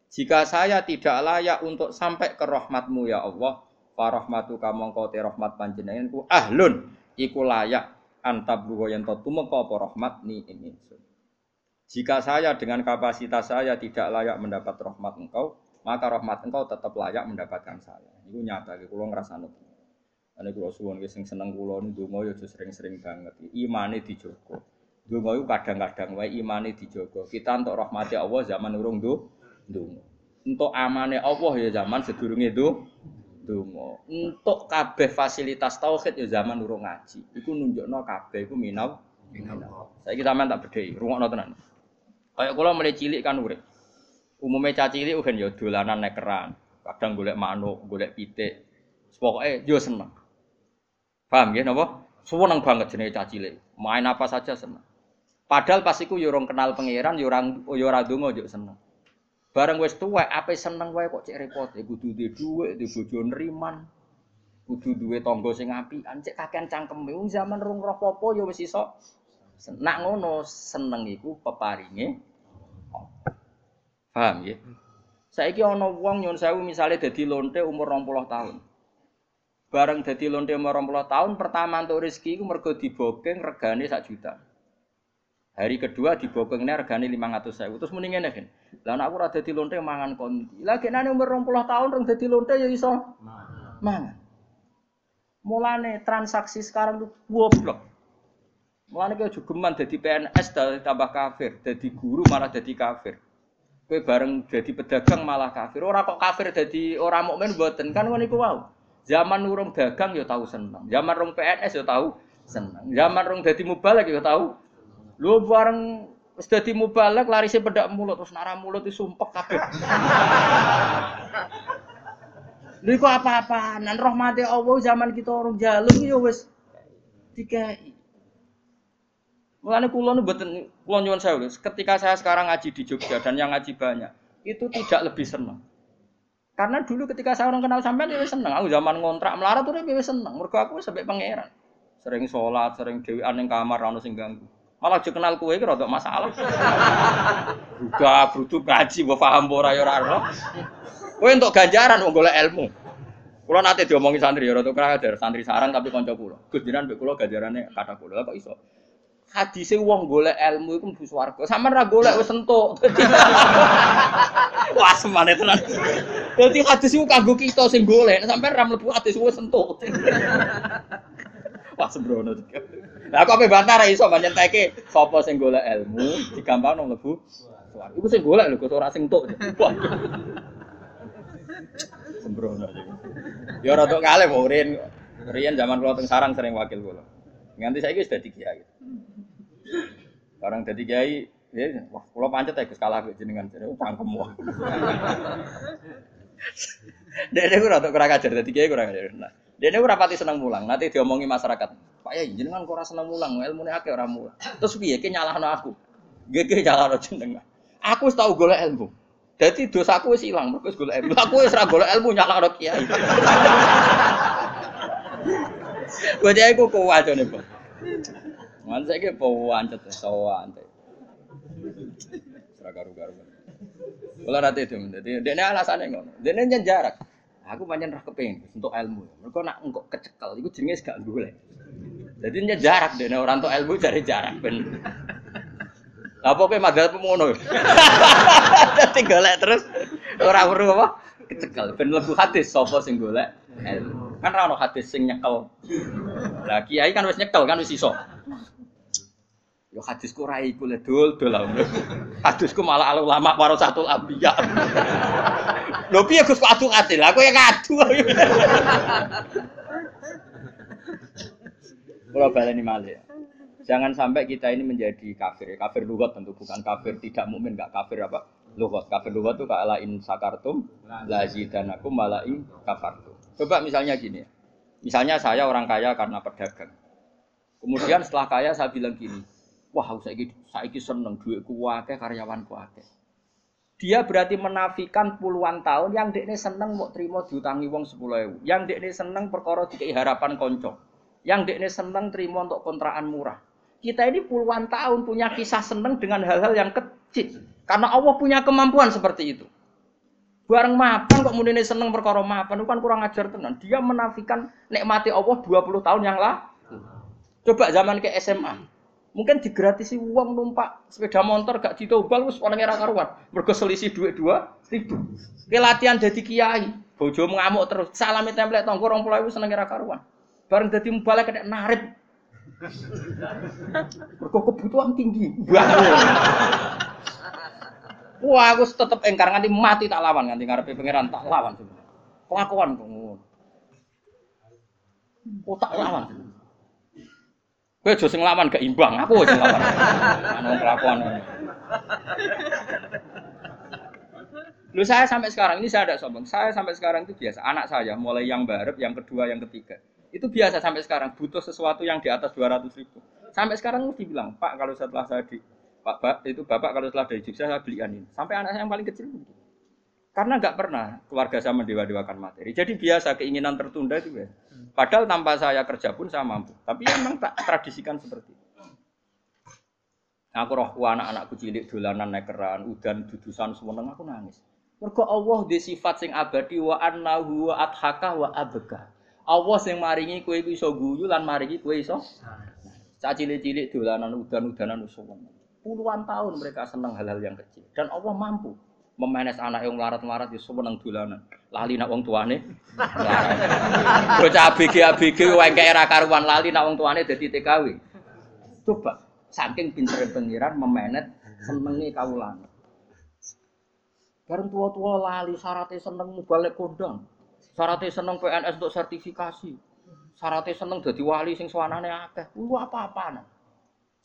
Jika saya tidak layak untuk sampai ke rahmatmu ya Allah, fa rahmatuka mongko te rahmat panjenengan ku ahlun iku layak antabluwa yen to tumeka apa rahmat ni ing ingsun. Jika saya dengan kapasitas saya tidak layak mendapat rahmat engkau, maka rahmat engkau tetap layak mendapatkan saya. Iku nyata, iki kula ngrasani. Ane kula suwun sing seneng kula niku donga yo sering-sering banget. Imane dijogo. Donga iku kadang-kadang wae imane dijogo. Kita untuk rahmati Allah zaman urung do donga. Untuk amane Allah ya zaman sedurunge do donga. Untuk kabeh fasilitas tauhid ya zaman urung ngaji. Iku nunjukno kabeh iku minau minau. Saiki sampean tak bedhei, rungokno tenan. Kayak kula mulai cilik kan urip. Umumnya caci cilik kan ya dolanan nek keran. Kadang golek manuk, golek pitik. Pokoke yo seneng. Paham nggih napa? Seneng banget jenenge caci cilik. Main apa saja seneng. Padahal pas iku yo urung kenal pangeran, yo ora yo ora yo seneng. Bareng wis tuwek ape seneng wae kok cek repot. Ya kudu duwe dhuwit, duwe bojo neriman. Kudu duwe tangga sing apian, cek kakean cangkeme. Wong zaman rung roh popo yo wis iso. Nak ngono seneng iku peparinge Paham ya? Saiki ana wong nyun sewu misale dadi lonte umur 20 tahun. Bareng dadi lonte umur 20 tahun pertama untuk rezeki iku mergo dibokeng regane sak juta. Hari kedua dibokengnya regane 500 sewu. Terus muni ngene kan. Lah anak aku ora dadi lonte mangan kondi. Lah genane umur 20 tahun rong dadi lonte ya iso mangan. Mulane transaksi sekarang tuh goblok. Mulane kowe jogeman dadi PNS tambah kafir, dadi guru malah dadi kafir. Kowe bareng jadi pedagang malah kafir. Ora kok kafir jadi orang mukmin mboten kan ngono iku. Zaman urung dagang ya tahu seneng. Zaman rong PNS ya tahu seneng. Zaman rong dadi mubalek ya tahu. Lu bareng wis dadi mubalek larise pedak mulut terus nara mulut disumpek kabeh. Lha iku apa-apaan? Rahmate Allah zaman kita orang jaluk ya wis dikai. Mulane kula nu mboten kula nyuwun sewu. Ketika saya sekarang ngaji di Jogja dan yang ngaji banyak, itu tidak lebih senang. Karena dulu ketika saya orang kenal sampean ya seneng. Aku zaman ngontrak melarat tuh ya seneng. Mergo aku sampai pangeran. Sering sholat, sering dewean ning kamar ana sing ganggu. Malah aja kenal kue iki rada masalah. Buka brudu ngaji mbok paham ora ya ora ora. Kowe entuk ganjaran wong golek ilmu. Kula nate diomongi santri ya rada kurang ajar, santri sarang tapi kanca kula. Gus jenengan mbek kula ganjarane kata kula kok iso. Hadise wong golek ilmu iku mlebu swarga. Sampeyan ra golek wis entuk. Wah, semane tenan. Dadi hadis iku kanggo kita sing golek, sampeyan ra mlebu hadis wis entuk. Wah, sembrono. Lah kok ape bantah ra iso nyenteke sapa sing golek ilmu digampangno mlebu swarga. Iku sing golek lho, ora sing entuk. Wah. Sembrono. Ya rada kalih kok riyen. Riyen zaman kula teng sarang sering wakil kula. Nganti saiki wis dadi kiai. Barang dadi kiai, ya wah kula pancet ya Gus kalah jenengan jare cangkem wah. Dene ku rada kurang ajar dadi kiai kurang ajar. Nah, dene ku rapati seneng mulang, nanti diomongi masyarakat. Pak Yai jenengan kok ora seneng mulang, ilmune akeh ora mulang. Terus piye ki nyalahno aku? Nggih ki nyalahno jenengan. Aku tau golek ilmu. Dadi dosaku wis ilang, mergo golek ilmu. Aku wis ora golek ilmu nyalahno kiai. Gue aku kuat nih, Bang. Man saiki pawancet sawancet. Ora karu-karu. Kula rate itu, dadi dekne alasane ngono. Dekne nyen jarak. Aku pancen ra kepengin untuk ilmu. Mergo nak engkok kecekel iku jenenge gak golek. Dadi nyen jarak dekne ora entuk ilmu cari jarak ben. Apa kowe madhep ngono. Dadi golek terus ora weruh apa? Kecekel ben mlebu hadis sapa sing golek. Kan ra ono hadis sing nyekel. Lah kiai kan wis nyekel kan wis iso. Yo hadisku ra iku le dul dul. Hadisku malah al ulama warasatul anbiya. Lho piye Gus kok adu adil? Aku ya ngadu. Kalau baleni malih. Jangan sampai kita ini menjadi kafir. Kafir lugat tentu bukan kafir tidak mukmin, enggak kafir apa? Lugat. Kafir lugat itu kala in sakartum lazidanakum malaing kafartum. Coba misalnya gini ya. Misalnya saya orang kaya karena pedagang. Kemudian setelah kaya saya bilang gini, wah saya saiki seneng duitku akeh karyawanku akeh. Dia berarti menafikan puluhan tahun yang dekne seneng mau terima diutangi wong sepuluh ewu. Yang dekne seneng perkara dikei harapan konco. Yang dekne seneng terima untuk kontrakan murah. Kita ini puluhan tahun punya kisah seneng dengan hal-hal yang kecil. Karena Allah punya kemampuan seperti itu. Bareng mapan kok muni seneng perkara mapan itu kan kurang ajar tenan. Dia menafikan nikmati Allah 20 tahun yang lalu. Coba zaman ke SMA. Mungkin digratisi uang numpak sepeda motor gak ditobal wis orang era karuan. Mergo selisih duit dua ribu. Ke latihan jadi kiai, bojo ngamuk terus. Salami template tonggo 20.000 seneng era karuan. Bareng dadi mubalek kena narip. Mergo kebutuhan tinggi. Wah, aku tetep engkar nganti mati tak lawan nganti ngarepe pangeran tak lawan. Kelakuan kok ngono. Oh, tak lawan. Kowe aja sing lawan gak imbang, aku sing lawan. Ana kelakuan. Lu saya sampai sekarang ini saya ada sombong. Saya sampai sekarang itu biasa. Anak saya mulai yang baru, yang kedua, yang ketiga. Itu biasa sampai sekarang butuh sesuatu yang di atas 200 ribu. Sampai sekarang mesti bilang, Pak kalau setelah saya di Pak, Pak itu Bapak kalau setelah dari Jogja saya belikan ini. Sampai anak saya yang paling kecil begitu. Karena nggak pernah keluarga saya mendewa-dewakan materi. Jadi biasa keinginan tertunda itu ya. Padahal tanpa saya kerja pun saya mampu. Tapi memang tak tradisikan seperti itu. Aku roh anak-anakku cilik dolanan nekeran, udan dudusan semeneng aku nangis. Mergo Allah di sifat sing abadi wa annahu wa adhaka wa. Allah sing maringi kowe iso guyu lan maringi kowe iso. Cak cilik-cilik dolanan udan-udanan semeneng. Puluhan tahun mereka senang hal-hal yang kecil dan Allah mampu memenes anak yang melarat-melarat ya seneng dolanan. Lali nak wong tuane. Bocah ABG ABG wae era karuan lali nak wong tuane dadi TKW. Coba saking pinter pengiran memenet senengi kawulan. Bareng tua-tua lali syaratnya seneng balik kondang. Syaratnya seneng PNS untuk sertifikasi. Syaratnya seneng jadi wali sing suanane akeh. Lu apa-apa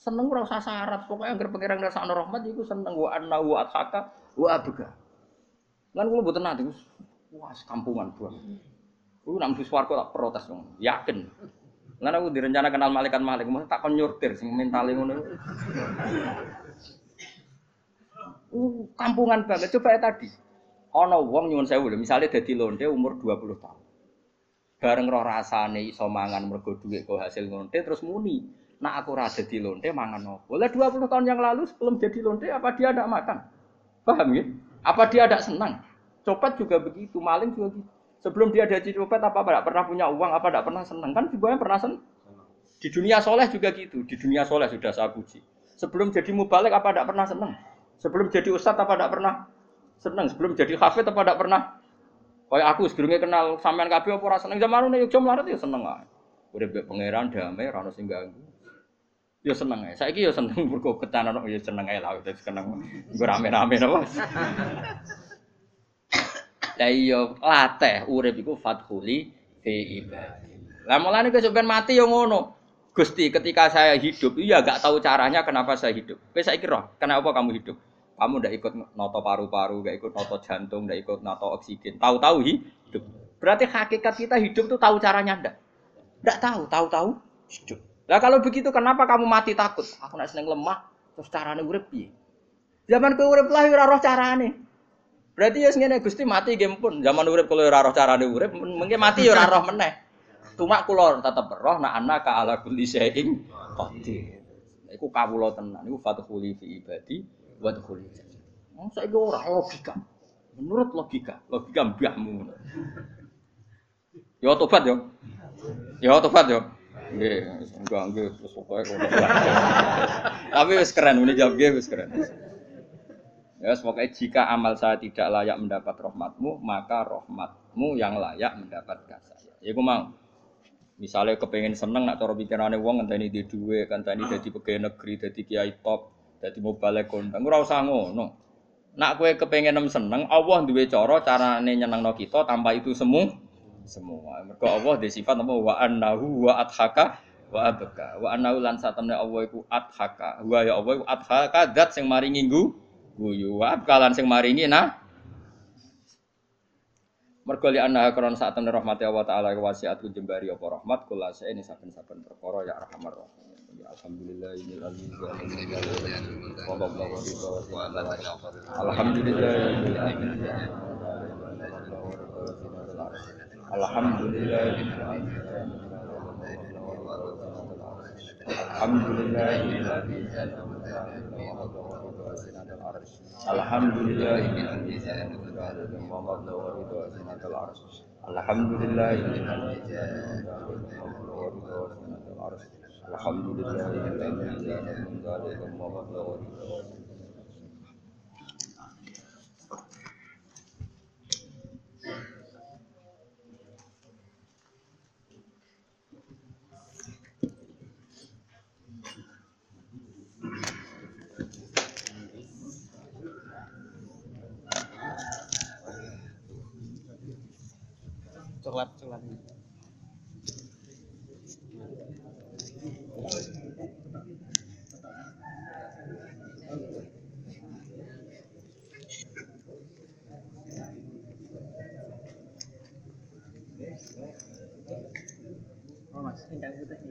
Seneng ora usah syarat, pokoknya anggere pangeran ngrasakno rahmat iku seneng wa anna wa athaka Wah abga. Lan kula mboten nate wah kampungan buang. Kuwi nang bis warga tak protes dong, yakin. Lan aku direncana kenal malaikat malik, mau tak kon nyurtir sing mentale ngono. Uh, kampungan banget. Coba ya tadi. Ana wong nyuwun sewu lho, misale dadi lonte umur 20 tahun. Bareng roh rasane iso mangan mergo dhuwit kok hasil lonte terus muni. Nak aku ra dadi lonte mangan opo? Lah 20 tahun yang lalu sebelum jadi lonte apa dia tidak makan? Paham ya? Apa dia ada senang? Copet juga begitu, maling juga gitu. Sebelum dia jadi copet apa tidak pernah punya uang, apa tidak pernah senang? Kan semuanya pernah senang. Di dunia soleh juga gitu. Di dunia soleh sudah saya puji. Sebelum jadi mubalik apa tidak pernah senang? Sebelum jadi ustadz apa tidak pernah senang? Sebelum jadi hafid apa tidak pernah? Kayak aku sebelumnya kenal sampean kabeh apa ora seneng zaman nek yo melarat ya seneng ae. Udah pangeran damai rano sing ganggu. Yo seneng ae. Saiki yo seneng mergo ketanan yo seneng ae lah wis seneng. Nggo rame-rame napa. Lah iya latih urip iku fathuli fi ibadi. Lah mulane kowe sampean mati yo ngono. Gusti, ketika saya hidup, iya gak tahu caranya kenapa saya hidup. Kowe saiki roh, kenapa kamu hidup? Kamu ndak ikut noto paru-paru, ndak ikut noto jantung, ndak ikut noto oksigen. Tahu-tahu hidup. Berarti hakikat kita hidup tuh tahu caranya ndak? Ndak tahu, tahu-tahu hidup. Lah kalau begitu kenapa kamu mati takut? Aku nak seneng lemah, terus carane urip piye? Zaman kowe urip lah ora roh carane. Berarti ya ngene Gusti mati game pun. Zaman urip kalau ora roh carane urip, mungkin mati ya ora roh meneh. Cuma kula tetep roh nak anak ka ala kulli syai'in qadir. Iku kawula tenan, iku fathuli fi ibadi wa tkhuli. Wong saiki ora logika. Menurut logika, logika mbahmu. Yo tobat yo. Yo tobat yo. Nggih, enggak nggih wis pokoke. Tapi wis keren, ini jawab nggih wis keren. Ya, pokoknya jika amal saya tidak layak mendapat rahmatmu, maka rahmatmu yang layak mendapatkan saya. Ya, gue mau. Misalnya kepengen seneng nak cara pikirannya wong ngenteni di duwe, ngenteni dadi pegawai negeri, dadi kiai top, dadi mobile kondang. Ora usah ngono. Nak kowe kepengen seneng, Allah duwe cara carane nyenengno kita tanpa itu semua semua. Mergo Allah di sifat apa wa annahu wa adhaka wa abka. Wa annahu lan satamne Allah iku adhaka. Wa ya Allah iku adhaka zat sing maringi nggu guyu. Wa abka sing maringi nah Mergo li anna kron saat temen rahmati Allah taala wasiat jembari apa rahmat kula ini saben-saben perkara ya arhamar. Ya alhamdulillah ini Alhamdulillah Alhamdulillah. Alhamdulillah. Alhamdulillah coklat coklat Oh, mas, ini kan.